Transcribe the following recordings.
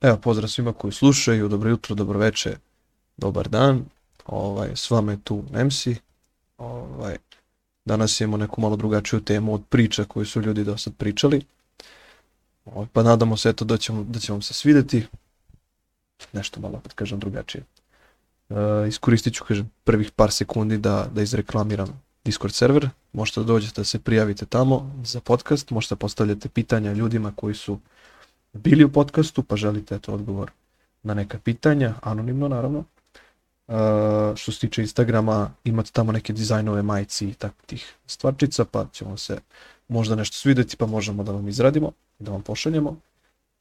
Evo, pozdrav svima koji slušaju, dobro jutro, dobro veče, dobar dan. Ovaj, s vama je tu Nemsi. Ovaj, danas imamo neku malo drugačiju temu od priča koju su ljudi do sad pričali. Ovaj, pa nadamo se eto da će, da će vam se svideti. Nešto malo, opet da kažem, drugačije. E, iskoristit ću, kažem, prvih par sekundi da, da izreklamiram Discord server. Možete da dođete da se prijavite tamo za podcast, možete da postavljate pitanja ljudima koji su bili u podcastu pa želite eto odgovor na neka pitanja, anonimno naravno. Uh, što se tiče Instagrama, imate tamo neke dizajnove majici i tak, tih stvarčica, pa ćemo se možda nešto svideti, pa možemo da vam izradimo, da vam pošaljemo.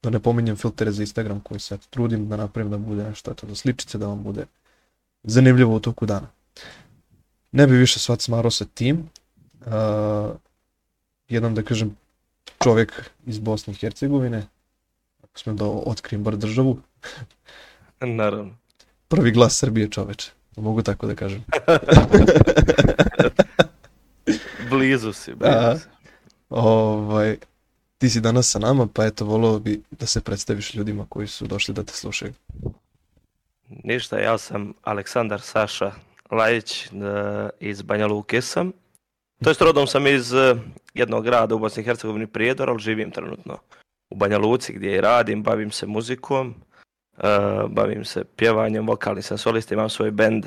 Da ne pominjem filtere za Instagram koji se trudim da napravim da bude nešto eto, da sličice, da vam bude zanimljivo u toku dana. Ne bi više svat smaro sa tim. Uh, jedan, da kažem, čovjek iz Bosne i Hercegovine, smem da otkrijem bar državu. Naravno. Prvi glas Srbije čoveče. Mogu tako da kažem. blizu si, blizu da. Ovaj, ti si danas sa nama, pa eto, volao bi da se predstaviš ljudima koji su došli da te slušaju. Ništa, ja sam Aleksandar Saša Lajić e, iz Banja Luke sam. To jest rodom sam iz e, jednog grada u Bosni i Hercegovini Prijedor, ali živim trenutno u Banja Luci gdje radim, bavim se muzikom, uh, bavim se pjevanjem, vokalni sam solist, imam svoj bend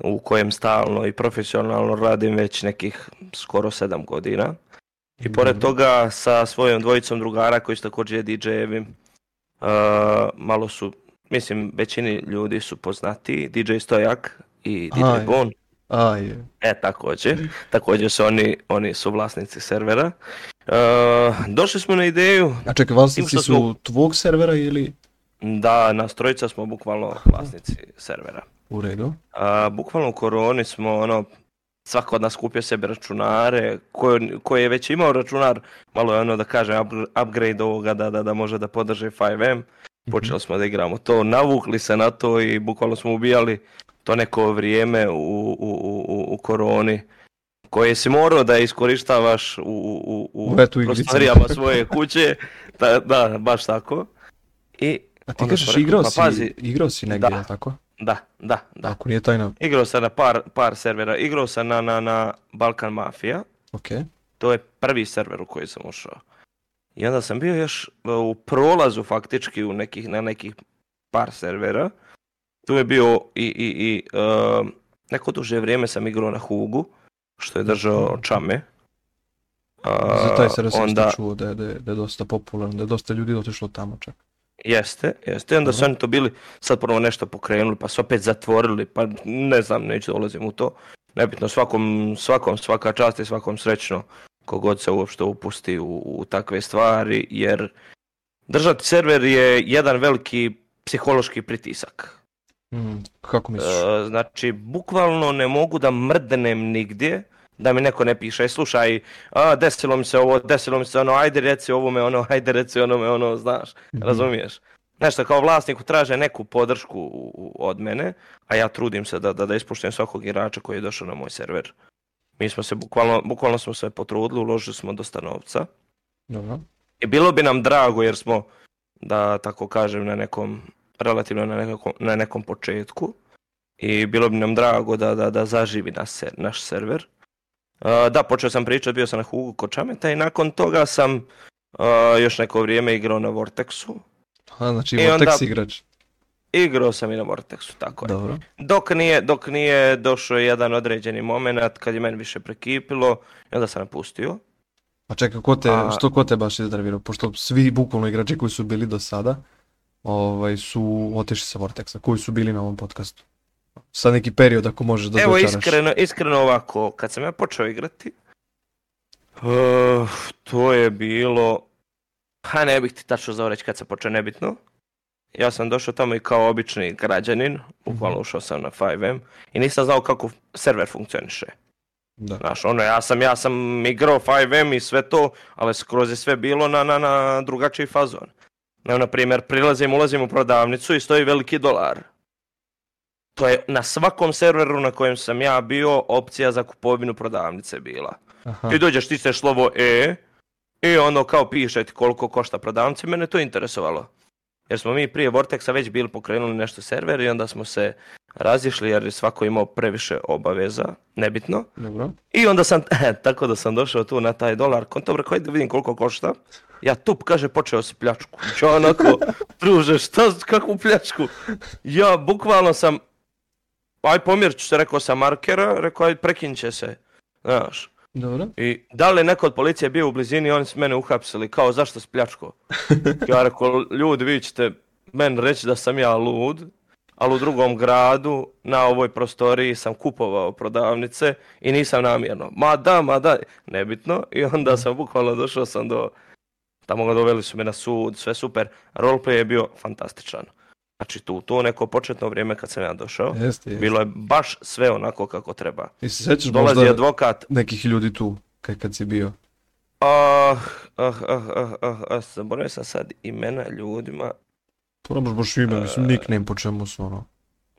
u kojem stalno i profesionalno radim već nekih skoro sedam godina. I pored mhm. toga sa svojom dvojicom drugara koji su također DJ-evi, uh, malo su, mislim većini ljudi su poznati, DJ Stojak i DJ Aj. Bon. A, je. E, takođe. Takođe su oni, oni su vlasnici servera. E, došli smo na ideju... A čekaj, vlasnici su tvog servera ili... Da, nas trojica smo bukvalno vlasnici servera. U redu. A, bukvalno u koroni smo ono, svako od nas kupio sebi računare, koji ko je već imao računar, malo je ono da kažem upgrade ovoga da, da, da može da podrži 5M. Mhm. Počeli smo da igramo to, navukli se na to i bukvalno smo ubijali to neko vrijeme u, u, u, u koroni koje si morao da iskorištavaš u, u, u, u prostorijama svoje kuće, da, da, baš tako. I A ti kažeš rekao, igrao, pa, si, pazi, igrao si negdje, da, tako? Da, da, da. Ako nije tajna... Igrao sam na par, par servera, igrao sam na, na, na Balkan Mafia. Ok. To je prvi server u koji sam ušao. I onda sam bio još u prolazu faktički u nekih, na nekih par servera. Tu je bio i, i, i uh, neko duže vrijeme sam igrao na Hugu, što je držao mhm. Čame. Uh, Za taj se onda... čuo da je, da, je, da je dosta popularno, da je dosta ljudi otišlo tamo čak. Jeste, jeste. Onda su oni to bili, sad prvo nešto pokrenuli, pa su opet zatvorili, pa ne znam, neću dolazim da u to. Nebitno, svakom, svakom svaka čast i svakom srećno kogod se uopšte upusti u, u takve stvari, jer držati server je jedan veliki psihološki pritisak. Mm, kako misliš? E, znači, bukvalno ne mogu da mrdnem nigdje, da mi neko ne piše, slušaj, a, desilo mi se ovo, desilo mi se ono, ajde reci ovo me ono, ajde reci ono me ono, znaš, mm-hmm. razumiješ? Nešto, kao vlasniku traže neku podršku od mene, a ja trudim se da, da, da ispuštujem svakog igrača koji je došao na moj server. Mi smo se, bukvalno, bukvalno smo se potrudili, uložili smo dosta novca. Dobro. I bilo bi nam drago jer smo, da tako kažem, na nekom relativno na, nekako, na nekom početku i bilo bi nam drago da, da, da zaživi na se, naš server. Uh, da, počeo sam pričati, bio sam na Hugu Kočameta i nakon toga sam uh, još neko vrijeme igrao na Vortexu. A, znači I Vortex onda... igrač. Igrao sam i na Vortexu, tako Dobro. je. Dok nije, dok nije došao jedan određeni moment kad je meni više prekipilo i onda sam napustio. Pa čekaj, ko te, A... što ko te baš iznervirao? Pošto svi bukvalno igrači koji su bili do sada ovaj, su otišli sa Vortexa, koji su bili na ovom podcastu. Sa neki period ako možeš da Evo, iskreno, iskreno ovako, kad sam ja počeo igrati, uh, to je bilo... Ha, ne bih ti tačno znao kad sam počeo, nebitno. Ja sam došao tamo i kao obični građanin, bukvalno mhm. ušao sam na 5M i nisam znao kako server funkcioniše. Da. Znaš, ono, ja sam, ja sam igrao 5M i sve to, ali skroz je sve bilo na, na, na drugačiji fazon. Evo, na primjer, prilazim, ulazim u prodavnicu i stoji veliki dolar. To je na svakom serveru na kojem sam ja bio, opcija za kupovinu prodavnice bila. Aha. I dođeš, ti slovo E, i ono kao piše ti koliko košta prodavnice, mene to interesovalo. Jer smo mi prije Vortexa već bili pokrenuli nešto server i onda smo se razišli jer je svako imao previše obaveza, nebitno. Dobro. I onda sam, e, tako da sam došao tu na taj dolar konto, rekao da vidim koliko košta. Ja tup, kaže, počeo pljačku. Ja znači, onako, druže, šta, kakvu pljačku? Ja bukvalno sam, aj pomjerit ću se, rekao sam markera, rekao aj prekinit će se, znaš. Dobro. I da li neko od policije bio u blizini, oni su mene uhapsili, kao zašto si pljačko? Ja rekao, ljudi, vi ćete meni reći da sam ja lud, ali u drugom gradu na ovoj prostoriji sam kupovao prodavnice i nisam namjerno. Ma da, ma da, nebitno. I onda sam bukvalno došao sam do Tamo ga doveli su me na sud, sve super. Roleplay je bio fantastičan. Znači tu, to neko početno vrijeme kad sam ja došao, jeste, jeste. bilo je baš sve onako kako treba. I se sećaš Dolazi možda advokat. nekih ljudi tu kad, kad si bio? Ah, ah, ah, ah, ah, ah, zaboravio sam sad imena ljudima. Probaš baš ime, eh. mislim, nickname po čemu su ono.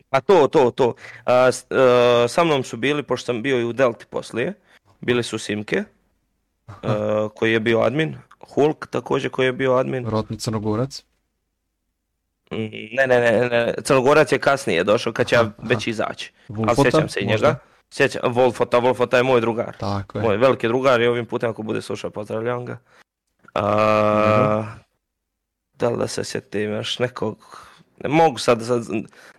A to, to, to. A, s, a, e, sa mnom su bili, pošto sam bio i u Delti poslije, bili su Simke, a, e, koji je bio admin, Hulk takođe koji je bio admin. Rotni Crnogorac. Ne, ne, ne, ne, Crnogorac je kasnije došao kad će ja već izaći. Ali sjećam se i njega. Sjećam, Volfota, Volfota je moj drugar. Tako je. Moj veliki drugar i ovim putem ako bude slušao pozdravljam ga. A, Da li da se sjetim još nekog ne mogu sad, sad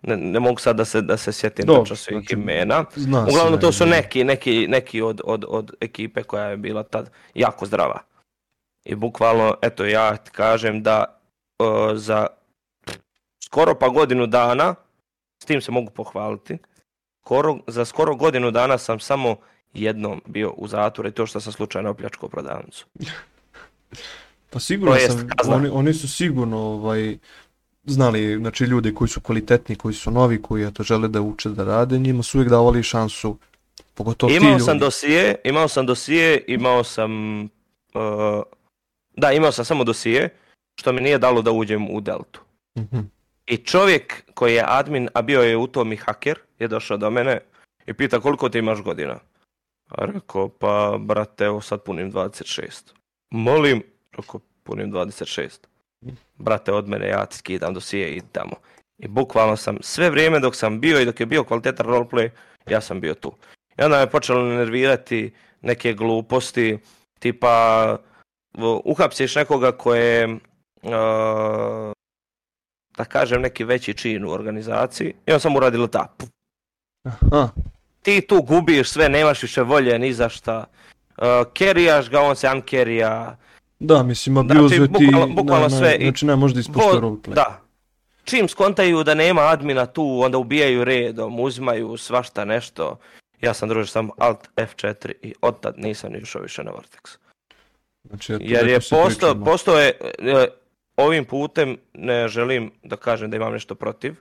ne, ne, mogu sad da se, da se sjetim Dobro, točno svih znači, imena. Uglavnom to su neki, neki, neki od, od, od ekipe koja je bila tad jako zdrava. I bukvalno, eto ja ti kažem da uh, za skoro pa godinu dana, s tim se mogu pohvaliti, skoro, za skoro godinu dana sam samo jednom bio u zatvoru i to što sam slučajno opljačkao prodavnicu. Pa sigurno jest, sam, oni, oni su sigurno ovaj, znali, znači ljudi koji su kvalitetni, koji su novi, koji eto, žele da uče da rade, njima su uvijek davali šansu, pogotovo imao ti ljudi. Sam dosije, imao sam dosije, imao sam uh, Da, imao sam samo dosije, što mi nije dalo da uđem u Deltu. mm I čovjek koji je admin, a bio je u tom i haker, je došao do mene i pita koliko ti imaš godina. A rekao, pa brate, evo sad punim 26. Molim, rekao, punim 26. Brate, od mene ja ti skidam dosije i tamo. I bukvalno sam sve vrijeme dok sam bio i dok je bio kvalitetan roleplay, ja sam bio tu. I onda me počelo nervirati neke gluposti, tipa uhapsiš nekoga ko je uh, da kažem neki veći čin u organizaciji i on samo uradilo ta. Aha. Ti tu gubiš sve, nemaš više volje ni za šta. kerijaš ga, on se unkerija. Da, mislim, abuzuje znači, ti, bukvalno, bukvalno na, na, sve. znači ne može da ispušta roleplay. Da. Čim skontaju da nema admina tu, onda ubijaju redom, uzimaju svašta nešto. Ja sam druže sam Alt F4 i od tad nisam išao više na Vortex. Znači, ja Jer je postao, postao je, e, ovim putem ne želim da kažem da imam nešto protiv.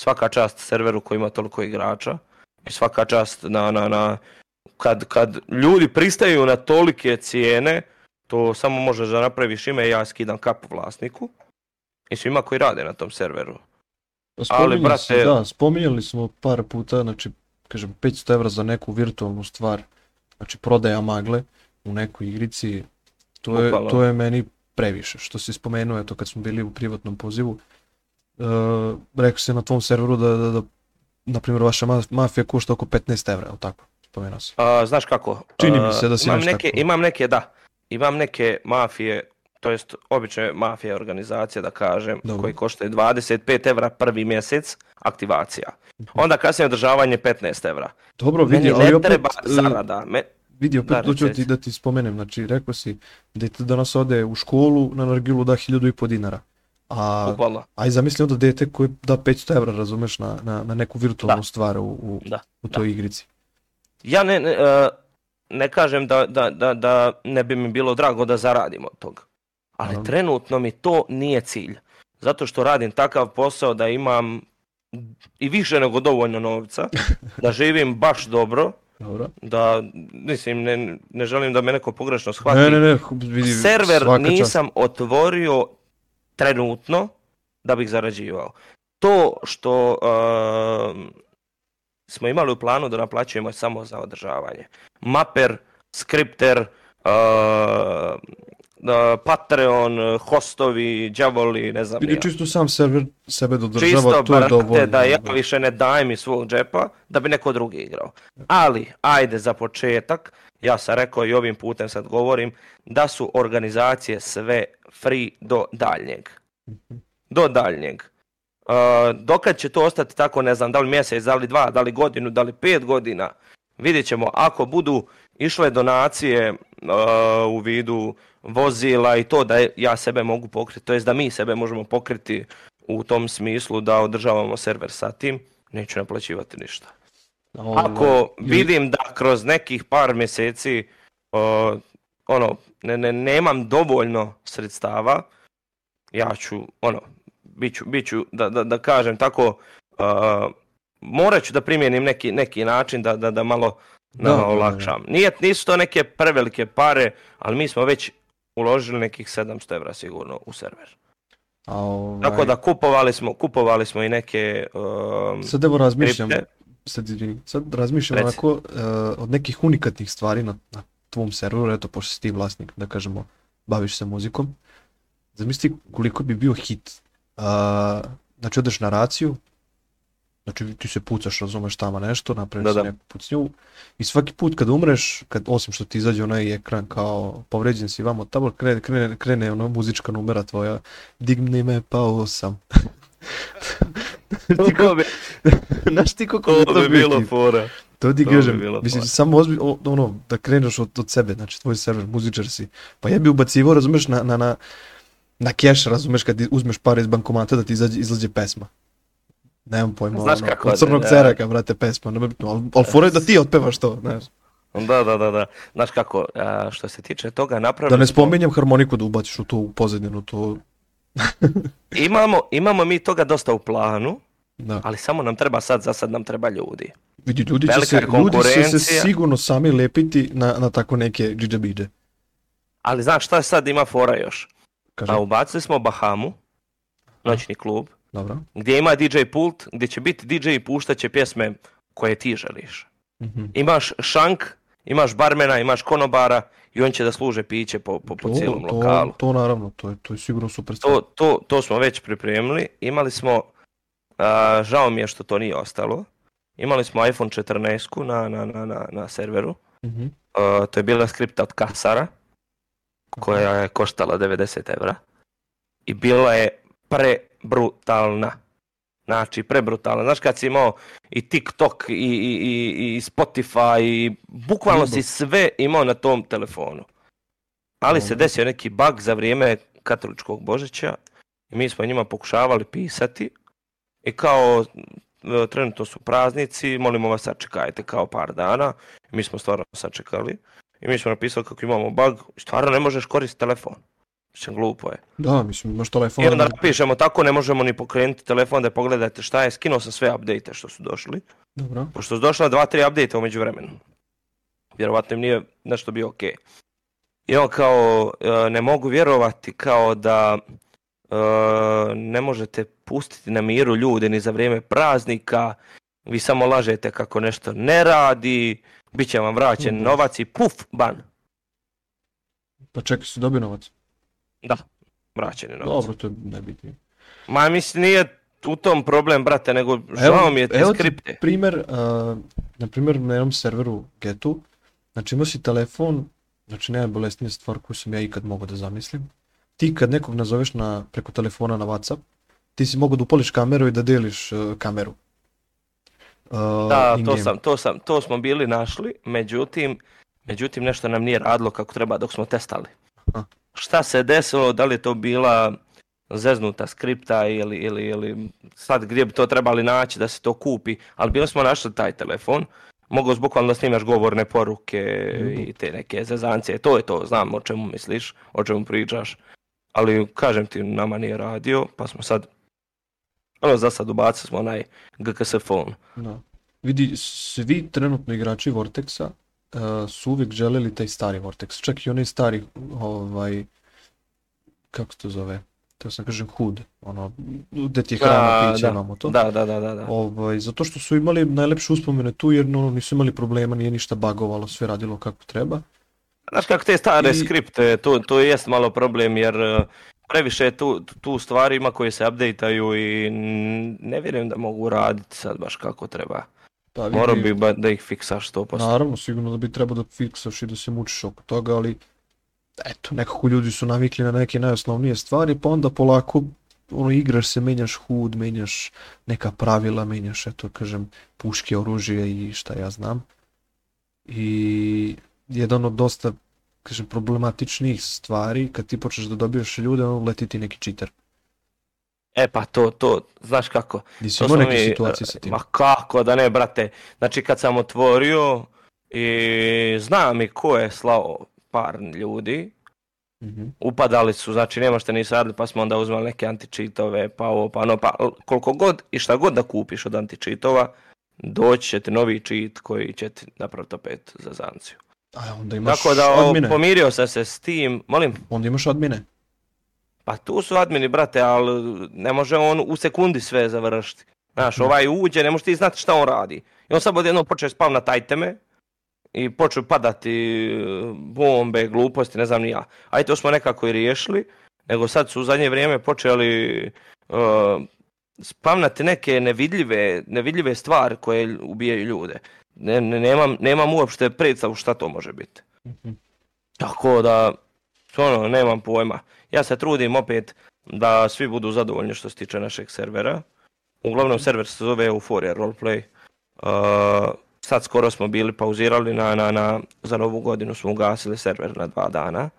Svaka čast serveru koji ima toliko igrača. I svaka čast na, na, na kad, kad ljudi pristaju na tolike cijene, to samo možeš da napraviš ime ja skidam kapu vlasniku i svima koji rade na tom serveru. Pa Ali, brate... Se, da, spominjali smo par puta, znači, kažem, 500 evra za neku virtualnu stvar, znači prodaja magle u nekoj igrici, To je, to je meni previše. Što si spomenuo, eto, kad smo bili u privatnom pozivu, uh, rekao se na tvom serveru da, da, da na primjer, vaša mafija košta oko 15 evra, ali tako, spomenuo se. A, znaš kako? Čini mi se da si imam neke, tako. Imam neke, da, imam neke mafije, to jest obične mafije organizacije, da kažem, Dobro. koji koštaju 25 evra prvi mjesec, aktivacija. Mhm. Onda kasnije održavanje 15 evra. Dobro, vidi, Meni ali ne opet... treba e, zarada. Me, Vidi, opet da, to ću ti, da ti spomenem, znači rekao si, dete da nas ode u školu, na Nargilu da 1000 i po dinara. A, Bukvalno. a i zamisli onda dete koje da 500 evra, razumeš, na, na, na neku virtualnu da. stvar u, u, da. u da. toj da. igrici. Ja ne, ne, e, ne kažem da, da, da, da ne bi mi bilo drago da zaradimo od toga, ali Aha. trenutno mi to nije cilj. Zato što radim takav posao da imam i više nego dovoljno novca, da živim baš dobro, Dobro. Da, mislim, ne, ne želim da me neko pogrešno shvati. Ne, ne, ne, vidi, Server nisam čast. otvorio trenutno da bih zarađivao. To što uh, smo imali u planu da naplaćujemo samo za održavanje. Mapper, skripter, uh, Da, Patreon, e, hostovi, đavoli, ne znam. Ili čisto sam server sebe dodržava, čisto to je dovoljno. da ja da. više ne dajem iz svog džepa da bi neko drugi igrao. Ali, ajde za početak, ja sam rekao i ovim putem sad govorim, da su organizacije sve free do daljnjeg. Mhm. Do daljnjeg. Uh, dokad će to ostati tako, ne znam, da li mjesec, da li dva, da li godinu, da li pet godina, vidjet ćemo. Ako budu išle donacije uh, u vidu vozila i to da ja sebe mogu pokriti, to jest da mi sebe možemo pokriti u tom smislu da održavamo server sa tim, neću naplaćivati ništa. Ovaj Ako vidim da kroz nekih par mjeseci uh, ono, ne, ne, nemam dovoljno sredstava, ja ću, ono, bit ću, bit ću da, da, da, kažem tako, uh, morat ću da primijenim neki, neki način da, da, da malo Da, nama da, da. olakša. Nije, nisu to neke prevelike pare, ali mi smo već uložili nekih 700 evra sigurno u server. A ovaj... Tako da kupovali smo, kupovali smo i neke um, Sad evo razmišljam, sad, izvini, sad razmišljam Reci. onako, uh, od nekih unikatnih stvari na, na tvom serveru, eto pošto si ti vlasnik, da kažemo, baviš se muzikom, zamisli koliko bi bio hit. Uh, znači odeš na raciju, Znači ti se pucaš, razumeš tamo nešto, napraviš da, da. neku pucnju i svaki put kad umreš, kad, osim što ti izađe onaj ekran kao povređen si vamo tamo, krene, krene, krene ono muzička numera tvoja, digni me pao sam. ti ko... Znaš ti kako bi to, bi bilo biti? fora. To ti kažem, bi mislim, fora. samo ozbi, ono, da kreneš od, od sebe, znači tvoj server, muzičar si. Pa ja bi ubacivo, razumeš, na, na, na, na cash, razumeš, kad uzmeš pare iz bankomata da ti izađe, izlađe pesma. Nemam pojma, Znaš ono, kako od crnog da. ceraka, brate, pesma, ali, ali fora je da ti otpevaš to, znaš. Da, da, da, da. Znaš kako, a, što se tiče toga napravljeno... Da ne spominjem harmoniku da ubaciš u to u pozadinu, to... imamo, imamo mi toga dosta u planu, da. ali samo nam treba sad, za sad nam treba ljudi. Vidi, ljudi će, se, ljudi će se sigurno sami lepiti na, na tako neke džidžabide. Ali znaš šta sad ima fora još? Kažem. A ubacili smo Bahamu, noćni klub, Dobro. Gdje ima DJ pult, gdje će biti DJ i puštaće pjesme koje ti želiš. Mm-hmm. Imaš šank, imaš barmena, imaš konobara i on će da služe piće po, po, po to, cijelom to, lokalu. To naravno, to je, to je sigurno super. To, to, to smo već pripremili. Imali smo, a, žao mi je što to nije ostalo, imali smo iPhone 14 na, na, na, na, na serveru. Mm-hmm. A, to je bila skripta od Kasara koja je koštala 90 evra i bila je pre brutalna. Znači, prebrutalna. Znaš kad si imao i TikTok i, i, i, i Spotify i bukvalno Ljubo. si sve imao na tom telefonu. Ali Ljubo. se desio neki bug za vrijeme katoličkog Božića i mi smo njima pokušavali pisati i kao e, trenutno su praznici, molimo vas sačekajte kao par dana. Mi smo stvarno sačekali i mi smo napisali kako imamo bug, stvarno ne možeš koristiti telefon. Mislim, glupo je. Da, mislim, imaš telefon. I onda napišemo tako, ne možemo ni pokrenuti telefon da pogledate šta je. Skinuo sam sve update što su došli. Dobro. Pošto su došla dva, tri update umeđu vremenu. Vjerovatno im nije nešto bio ok. I on kao, e, ne mogu vjerovati kao da e, ne možete pustiti na miru ljude ni za vrijeme praznika. Vi samo lažete kako nešto ne radi. Biće vam vraćen mm. novac i puf, ban. Pa čekaj, su dobio novac? Da, vraćen je novac. Dobro, to ne biti. Ma mislim, nije u tom problem, brate, nego žao mi je te evo skripte. Ti primer, uh, na primjer, na jednom serveru Getu, znači imao si telefon, znači najbolesnija stvar koju sam ja ikad mogao da zamislim. Ti kad nekog nazoveš na, preko telefona na Whatsapp, ti si mogao da upališ kameru i da deliš uh, kameru. Uh, da, to sam, to sam, to smo bili našli, međutim, međutim nešto nam nije radilo kako treba dok smo testali. Aha šta se desilo, da li je to bila zeznuta skripta ili, ili, ili sad gdje bi to trebali naći da se to kupi, ali bilo smo našli taj telefon, mogu bukvalno da snimaš govorne poruke i te neke zezancije, to je to, znam o čemu misliš, o čemu pričaš, ali kažem ti, nama nije radio, pa smo sad, ono za sad ubacili smo onaj GKS phone. No. Da. Vidi, svi trenutno igrači Vortexa E, su uvijek želeli taj stari Vortex. Čak i onaj stari, ovaj, kako se to zove, to sam kažem hood, ono, gde ti je da, hrana, piće, da. imamo to. Da, da, da, da, da. Ovaj, zato što su imali najlepše uspomene tu, jer no, nisu imali problema, nije ništa bagovalo, sve radilo kako treba. Znaš kako te stare I... skripte, to, to jest malo problem, jer e, previše tu, tu stvari ima koje se updateaju i ne vjerujem da mogu raditi sad baš kako treba. Pa vidi, Morao bi da ih fiksaš to pa. Naravno, sigurno da bi trebao da fiksaš i da se mučiš oko toga, ali eto, nekako ljudi su navikli na neke najosnovnije stvari, pa onda polako ono, igraš se, menjaš hud, menjaš neka pravila, menjaš, eto, kažem, puške, oružje i šta ja znam. I jedan od dosta, kažem, problematičnih stvari, kad ti počneš da dobiješ ljude, ono, leti ti neki čitar. E pa to, to, znaš kako. Nisi imao neke mi, situacije sa tim? Ma kako da ne, brate. Znači kad sam otvorio i znam i ko je slao par ljudi, Mm-hmm. Upadali su, znači nema šta nisu radili, pa smo onda uzmali neke antičitove, pa ovo, pa ono, pa koliko god i šta god da kupiš od antičitova, doći će ti novi čit koji će ti napraviti to pet za zanciju. A onda imaš Tako da, admine. pomirio sam se s tim, molim? Onda imaš admine. Pa tu su admini, brate, ali ne može on u sekundi sve završiti. Znaš, da. ovaj uđe, ne možeš ti znati šta on radi. I on sad odjednom počeo spav na tajteme i počeo padati e, bombe, gluposti, ne znam ni ja. Ajde, to smo nekako i riješili, nego sad su u zadnje vrijeme počeli uh, e, spavnati neke nevidljive, nevidljive stvari koje ubijaju ljude. Ne, ne, nemam, nemam uopšte predstavu šta to može biti. Mhm. Tako da, ono, nemam pojma. Ja se trudim opet da svi budu zadovoljni što se tiče našeg servera. Uglavnom server se zove Euphoria Roleplay. Uh, sad skoro smo bili pauzirali na, na, na, za novu godinu smo ugasili server na dva dana.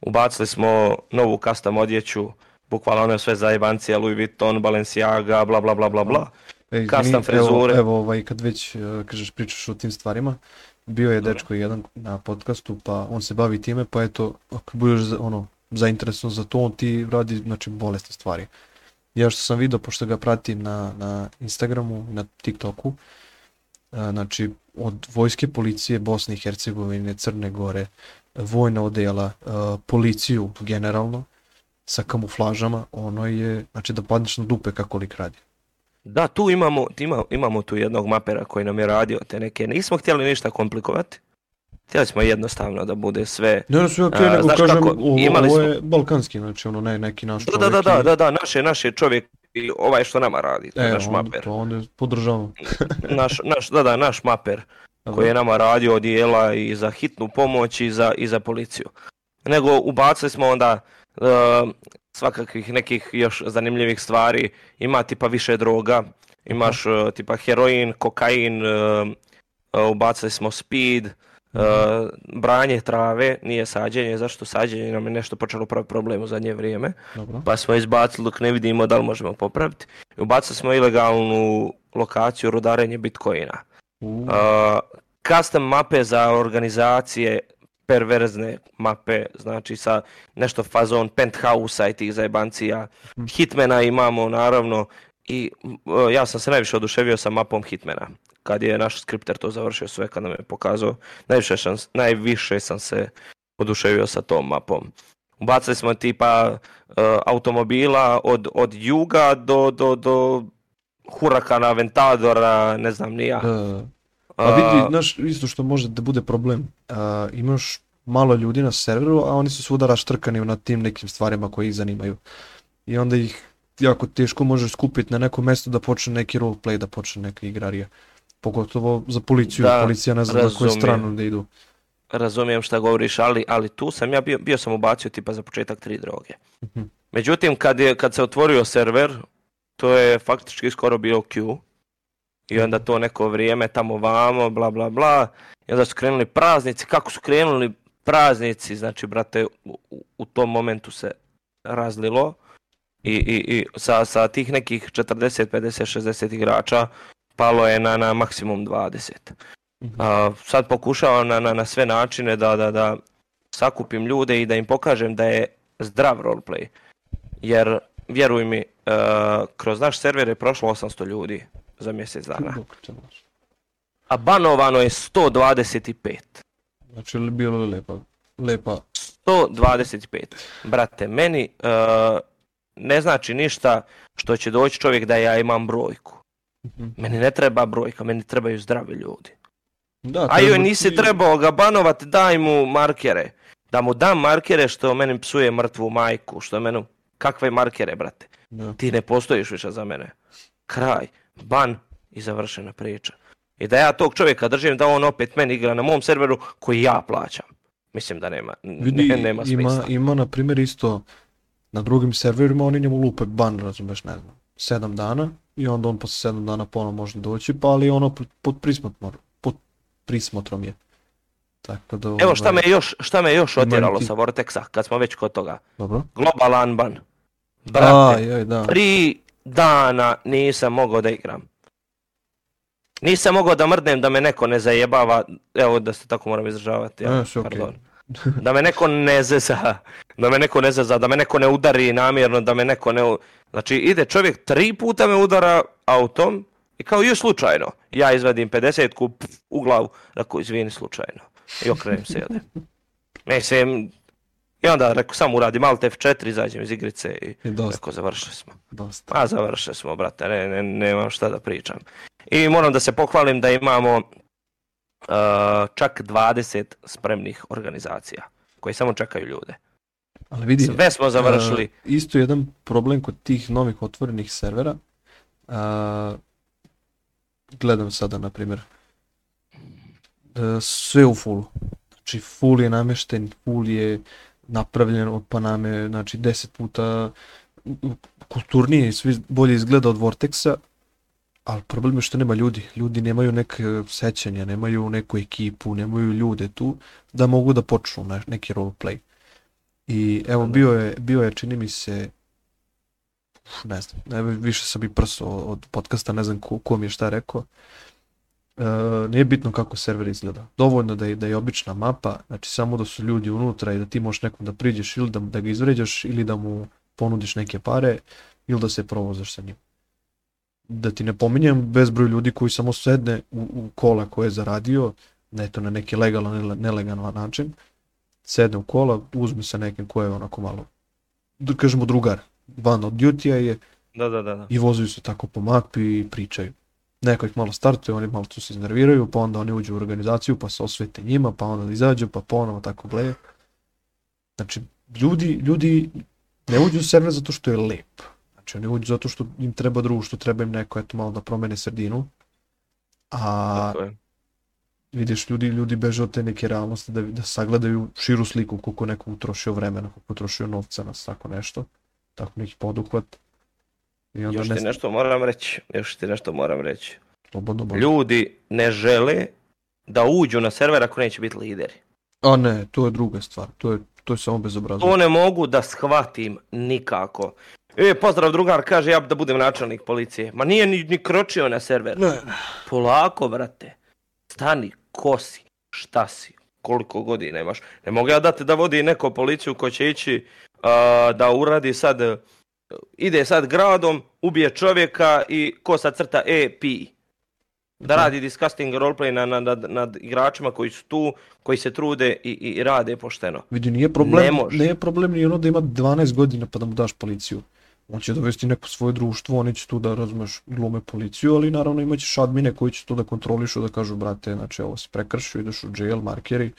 Ubacili smo novu custom odjeću, bukvalno one sve za zajebancije, Louis Vuitton, Balenciaga, bla bla bla bla bla. E, custom frizure. Evo, evo ovaj, kad već e, kažeš, pričaš o tim stvarima, bio je dečko jedan na podcastu, pa on se bavi time, pa eto, ako budeš ono, zainteresovan za to, on ti radi znači, bolesne stvari. Ja što sam video, pošto ga pratim na, na Instagramu, na TikToku, a, znači od vojske policije Bosne i Hercegovine, Crne Gore, vojna odela, a, policiju generalno, sa kamuflažama, ono je, znači da padneš na dupe kako lik radi. Da, tu imamo, ima, imamo tu jednog mapera koji nam je radio te neke, nismo htjeli ništa komplikovati, Htjeli smo jednostavno da bude sve... Ne, ne, sve okej, okay, nego kažem, kako, ovo, imali ovo je balkanski, znači ono ne, neki naš da, da, čovjek. Da, da, da, da, da, da naš je, naš je čovjek i ovaj što nama radi, to e, naš onda, maper. To onda podržavam. naš, naš, da, da, naš maper Aha. koji je da. nama radio odijela i za hitnu pomoć i za, i za policiju. Nego ubacili smo onda uh, svakakvih nekih još zanimljivih stvari, ima tipa više droga, imaš uh, tipa heroin, kokain, uh, ubacili smo speed, Uh, branje trave nije sađenje, zašto sađenje nam je nešto počelo pravi problem u zadnje vrijeme, Dobro. pa smo izbacili dok ne vidimo da li možemo popraviti. Ubacili smo ilegalnu lokaciju rudarenje bitcoina. Uh. Uh, custom mape za organizacije perverzne mape, znači sa nešto fazon penthouse-a i tih zajebancija. Mhm. Hitmana imamo naravno i e, ja sam se najviše oduševio sa mapom Hitmana kad je naš skripter to završio sve, kad nam je pokazao, najviše, šans, najviše sam se oduševio sa tom mapom. Ubacali smo tipa uh, automobila od, od juga do, do, do hurakana, ventadora, ne znam ni ja. Da, da, da. A e, vidi, znaš, isto što može da bude problem, uh, imaš malo ljudi na serveru, a oni su svuda raštrkani na tim nekim stvarima koje ih zanimaju. I onda ih jako teško možeš skupiti na neko mesto da počne neki roleplay, da počne neka igrarija pogotovo za policiju, da, policija ne zna na koju stranu da idu. Razumijem šta govoriš, ali, ali tu sam ja bio, bio sam ubacio tipa za početak tri droge. Uh-huh. Međutim, kad, je, kad se otvorio server, to je faktički skoro bio Q. I mhm. onda to neko vrijeme tamo vamo, bla bla bla. I onda su krenuli praznici. Kako su krenuli praznici, znači, brate, u, u tom momentu se razlilo. I, i, i sa, sa tih nekih 40, 50, 60 igrača palo je na, na maksimum 20. Mhm. A, sad pokušavam na, na, na sve načine da, da, da sakupim ljude i da im pokažem da je zdrav roleplay. Jer, vjeruj mi, uh, kroz naš server je prošlo 800 ljudi za mjesec dana. A banovano je 125. Znači, bilo lepa. lepa. 125. Brate, meni uh, ne znači ništa što će doći čovjek da ja imam brojku. Mhm. Meni ne treba brojka, meni trebaju zdravi ljudi. Da, A joj nisi ti... trebao ga banovati, daj mu markere. Da mu dam markere što meni psuje mrtvu majku, što meni... Kakve markere, brate? Da. Ti ne postojiš više za mene. Kraj, ban i završena priča. I da ja tog čovjeka držim da on opet meni igra na mom serveru koji ja plaćam. Mislim da nema, Vidi, ne, nema smisla. Ima, ima na primjer isto na drugim serverima oni njemu lupe ban, razumeš, ne znam, sedam dana, i onda on posle 7 dana ponovo može doći, pa ali ono pod, prismotrom, pod prismotrom je. Tako da, Evo šta ovaj, me još, šta me još otjeralo ti... sa Vortexa, kad smo već kod toga. Dobro. Global Anban. Brate, A, da. tri dana nisam mogao da igram. Nisam mogao da mrdnem da me neko ne zajebava, evo da se tako moram izražavati, ja, e, pardon. da me neko ne zeza, da me neko ne zeza, da me neko ne udari namjerno, da me neko ne... Znači ide čovjek tri puta me udara autom i kao još slučajno. Ja izvadim 50-ku u glavu, rekao izvini slučajno i okrenem se jedem. Da. Mislim, i onda rekao samo uradim Alt F4, izađem iz igrice i, I dosta. rekao završili smo. Dosta. A završili smo brate, ne, ne, nemam šta da pričam. I moram da se pohvalim da imamo Uh, čak 20 spremnih organizacija koji samo čekaju ljude. Ali vidi, Sve smo uh, završili. Uh, isto jedan problem kod tih novih otvorenih servera. Uh, gledam sada, na primjer, uh, sve u fullu. Znači, full je namešten, full je napravljen od Paname, znači 10 puta kulturnije i svi bolje izgleda od Vortexa, ali problem je što nema ljudi. Ljudi nemaju neke sećanja, nemaju neku ekipu, nemaju ljude tu da mogu da počnu na neki roleplay. I evo da, da. bio je, bio je čini mi se uf, ne znam, ne, više sam i prso od podcasta, ne znam ko, ko mi je šta rekao. E, nije bitno kako server izgleda. Dovoljno da je, da je obična mapa, znači samo da su ljudi unutra i da ti možeš nekom da priđeš ili da, da ga izvređaš ili da mu ponudiš neke pare ili da se provozaš sa njim da ti ne pominjem bezbroj ljudi koji samo sedne u, u kola koje je zaradio, na eto na neki legalan, nelegalan način, sedne u kola, uzme sa nekim ko je onako malo, da kažemo drugar, van od duty a je, da, da, da, da. i vozaju se tako po mapi i pričaju. Neko ih malo startuje, oni malo tu se iznerviraju, pa onda oni uđu u organizaciju, pa se osvete njima, pa onda izađu, pa ponovo tako bleje. Znači, ljudi, ljudi ne uđu u server zato što je lep Znači oni uđu zato što im treba društvo, treba im neko eto malo da promene sredinu. A Tako je. vidiš ljudi, ljudi beže od te neke realnosti da, da sagledaju širu sliku koliko neko utrošio vremena, koliko utrošio novca na tako nešto. Tako neki da poduhvat. I onda još ti ne... nešto moram reći, još ti nešto moram reći. Slobodno može. Ljudi ne žele da uđu na server ako neće biti lideri. A ne, to je druga stvar, to je, to je samo bezobrazno. To ne mogu da shvatim nikako. E, pozdrav drugar, kaže ja da budem načelnik policije. Ma nije ni, ni kročio na server. Ne. Polako, brate. Stani, ko si? Šta si? Koliko godina imaš? Ne mogu ja dati da vodi neko policiju ko će ići uh, da uradi sad... ide sad gradom, ubije čovjeka i ko sad crta EP. Da, da radi disgusting roleplay nad, nad, nad igračima koji su tu, koji se trude i, i rade pošteno. Vidi, nije problem, ne može. nije problem ni ono da ima 12 godina pa da mu daš policiju on će dovesti neko svoje društvo, oni će tu da razumeš glume policiju, ali naravno imaćeš admine koji će to da kontrolišu, da kažu brate, znači ovo si prekršio, ideš u jail, markeri,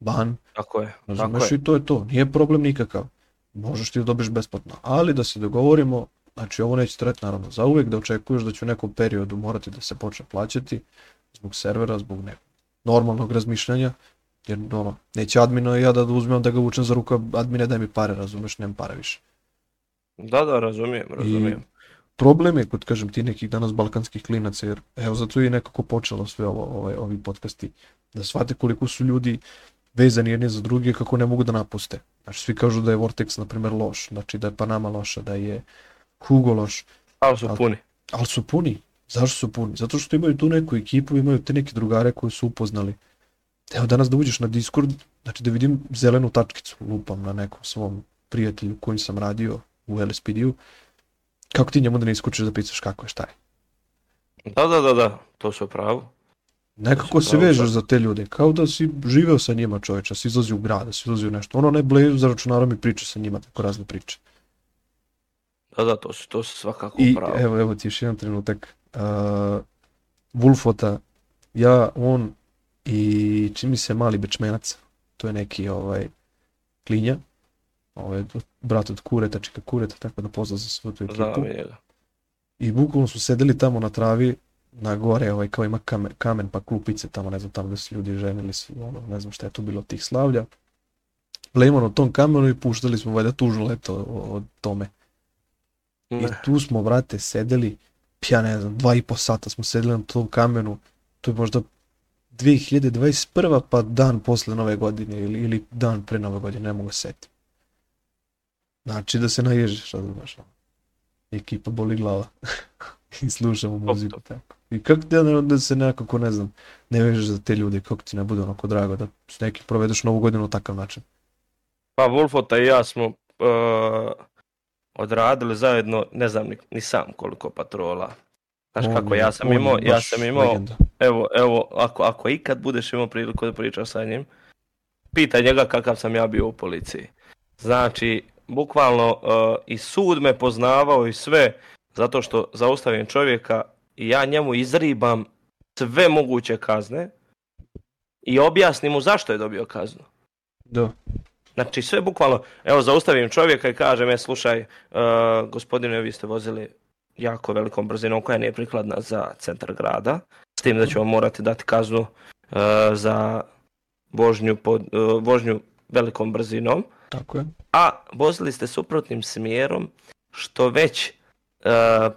ban. Tako je. Razumeš tako i to je to, nije problem nikakav. Možeš ti da dobiješ besplatno, ali da se dogovorimo, znači ovo neće treti naravno za uvek, da očekuješ da će u nekom periodu morati da se počne plaćati zbog servera, zbog ne, normalnog razmišljanja, jer ono, neće admino ja da uzmem da ga vučem za ruka, admine daj mi pare, razumeš, nemam pare više. Da, da, razumijem, razumijem. I problem je kod, kažem, ti nekih danas balkanskih klinaca, jer evo zato je nekako počelo sve ovo, ovaj, ovi podcasti, da shvate koliko su ljudi vezani jedni za druge, kako ne mogu da napuste. Znači, svi kažu da je Vortex, na primjer, loš, znači da je Panama loša, da je Hugo loš. Ali su puni. Ali, ali su puni. Zašto su puni? Zato što imaju tu neku ekipu, imaju te neke drugare koje su upoznali. Evo danas da uđeš na Discord, znači da vidim zelenu tačkicu, lupam na nekom svom prijatelju kojim sam radio, u LSPD-u, kako ti njemu da ne iskučiš da pisaš kako je, šta je? Da, da, da, da, to se pravo. Nekako se vežeš da. za te ljude, kao da si živeo sa njima čoveča, si izlazi u grad, da si izlazi u nešto, ono ne najbliže za računarom i priča sa njima, tako razne priče. Da, da, to se, to se svakako I, pravo. I evo, evo ti još jedan trenutak, uh, Wolfota, ja, on i čini se mali bečmenac, to je neki ovaj klinja, ovaj, brat od Kureta, čika Kureta, tako da pozvao za svoju tu ekipu. I bukvalno su sedeli tamo na travi, na gore, ovaj, kao ima kamen, kamen pa klupice tamo, ne znam, tamo gde su ljudi ženili su, ono, ne znam šta je tu bilo tih slavlja. Lejman u tom kamenu i puštali smo valjda tužno leto od tome. Ne. I tu smo, brate, sedeli, ja ne znam, dva i po sata smo sedeli na tom kamenu, to je možda 2021. pa dan posle nove godine ili, ili dan pre nove godine, ne mogu da setiti. Znači da se naježiš, razumeš. Ekipa boli glava. I slušamo muziku tako. I kako ti da, da se nekako, ne znam, ne vežeš za te ljude, kako ti ne bude onako drago da s nekim provedeš novu godinu u takav način? Pa Wolfota i ja smo uh, odradili zajedno, ne znam ni, ni sam koliko patrola. Znaš on, kako, ja sam imao, ja sam imao, evo, evo, ako, ako ikad budeš imao priliku da pričaš sa njim, pitaj njega kakav sam ja bio u policiji. Znači, bukvalno uh, i sud me poznavao i sve, zato što zaustavim čovjeka i ja njemu izribam sve moguće kazne i objasnim mu zašto je dobio kaznu. Da. Znači sve bukvalno, evo zaustavim čovjeka i kažem, je slušaj, uh, gospodine, vi ste vozili jako velikom brzinom koja nije prikladna za centar grada, s tim da ćemo morati dati kaznu uh, za vožnju, pod, uh, vožnju velikom brzinom Tako je. A vozili ste suprotnim smjerom što već e,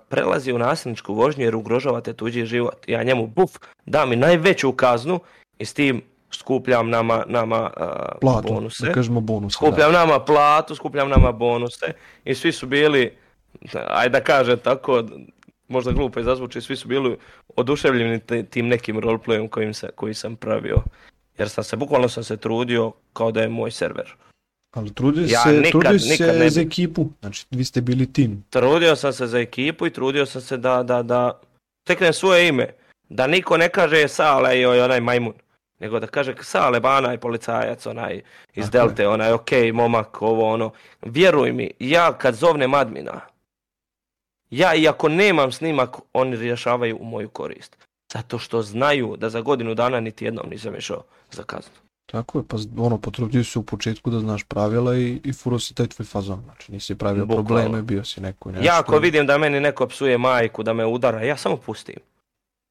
prelazi u nasilničku vožnju jer ugrožavate tuđi život. Ja njemu buf dam i najveću kaznu i s tim skupljam nama, nama e, platu, da bonuse. Da kažemo bonuse. Skupljam da. nama platu, skupljam nama bonuse i svi su bili, aj da kaže tako, možda glupo i zazvuči, svi su bili oduševljeni tim nekim roleplayom kojim se, koji sam pravio. Jer sam se, bukvalno sam se trudio kao da je moj server. Ali trudio ja se, nikad, trudio nikad se ne bi... za ekipu, znači vi ste bili tim. Trudio sam se za ekipu i trudio sam se da, da, da teknem svoje ime. Da niko ne kaže Sale i onaj majmun. Nego da kaže Sale Bana i policajac onaj iz Tako Delte, je. onaj ok momak, ovo ono. Vjeruj mi, ja kad zovnem admina, ja i ako nemam snimak, oni rješavaju u moju korist. Zato što znaju da za godinu dana niti jednom nisam išao za kaznu. Tako je, pa ono, potrudio se u početku da znaš pravila i, i furo si taj tvoj fazon, znači nisi pravio Bukalo. probleme, bio si neko nešto. Ja ako vidim da meni neko psuje majku, da me udara, ja samo pustim.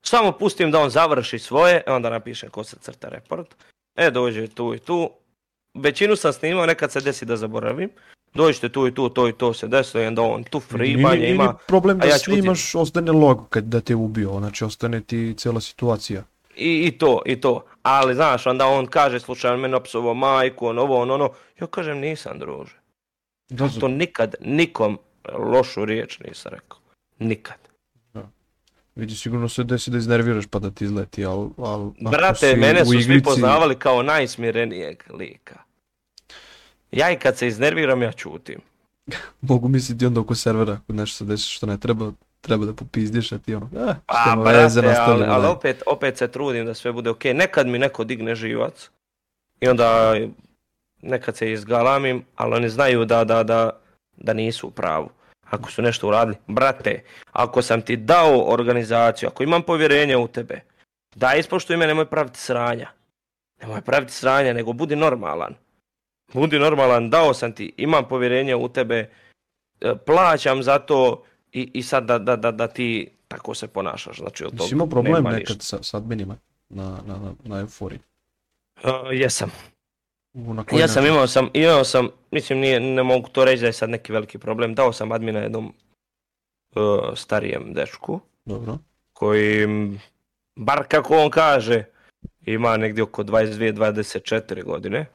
Samo pustim da on završi svoje, e, onda napiše ko se crta report. E, dođe tu i tu. Većinu sam snimao, nekad se desi da zaboravim. Dođite tu i tu, to i to se desilo, onda on tu fribanje ima. Problem da ja snimaš, ostane log kad da te ubio, znači ostane ti cela situacija. I, I to, i to. Ali, znaš, onda on kaže, slučajno meni opsovo majku, on ovo, on ono. Ja kažem, nisam, druže. Dozum. To nikad nikom lošu riječ nisam rekao. Nikad. Ja. Da. Vidi, sigurno se desi da iznerviraš pa da ti izleti, ali... Al, Brate, mene su igrici... svi poznavali kao najsmirenijeg lika. Ja i kad se iznerviram, ja čutim. Mogu misliti onda oko servera, ako nešto se desi što ne treba, treba da popizdiš, a ti ono, eh, pa, brate, ali, ali opet, opet se trudim da sve bude okej. Okay. Nekad mi neko digne živac i onda nekad se izgalamim, ali oni znaju da, da, da, da nisu u pravu. Ako su nešto uradili, brate, ako sam ti dao organizaciju, ako imam povjerenje u tebe, da ispoštuj me, nemoj praviti sranja. Nemoj praviti sranja, nego budi normalan. Budi normalan, dao sam ti, imam povjerenje u tebe, e, plaćam za to, i, i sad da, da, da, da ti tako se ponašaš. Znači, od toga imao problem nema nekad ništa. sa, sa adminima na, na, na, na euforiji? Uh, e, jesam. U, na ja sam imao sam, imao sam, mislim nije, ne mogu to reći da je sad neki veliki problem, dao sam admina jednom uh, starijem dečku. Dobro. Koji, bar kako on kaže, ima negdje oko 22-24 godine.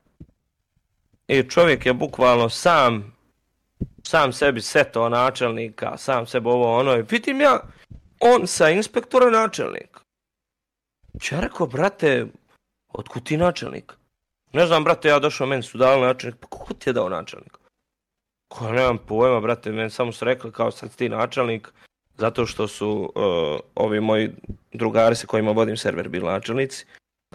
I čovjek je bukvalno sam sam sebi seto načelnika, sam sebi ovo ono. I vidim ja, on sa inspektora načelnik. Ja rekao, brate, otkud ti načelnik? Ne znam, brate, ja došao, meni su dali načelnik. Pa kako ti je dao načelnik? Ko nemam pojma, brate, meni samo su rekli kao sad ti načelnik, zato što su uh, ovi moji drugari sa kojima vodim server bili načelnici,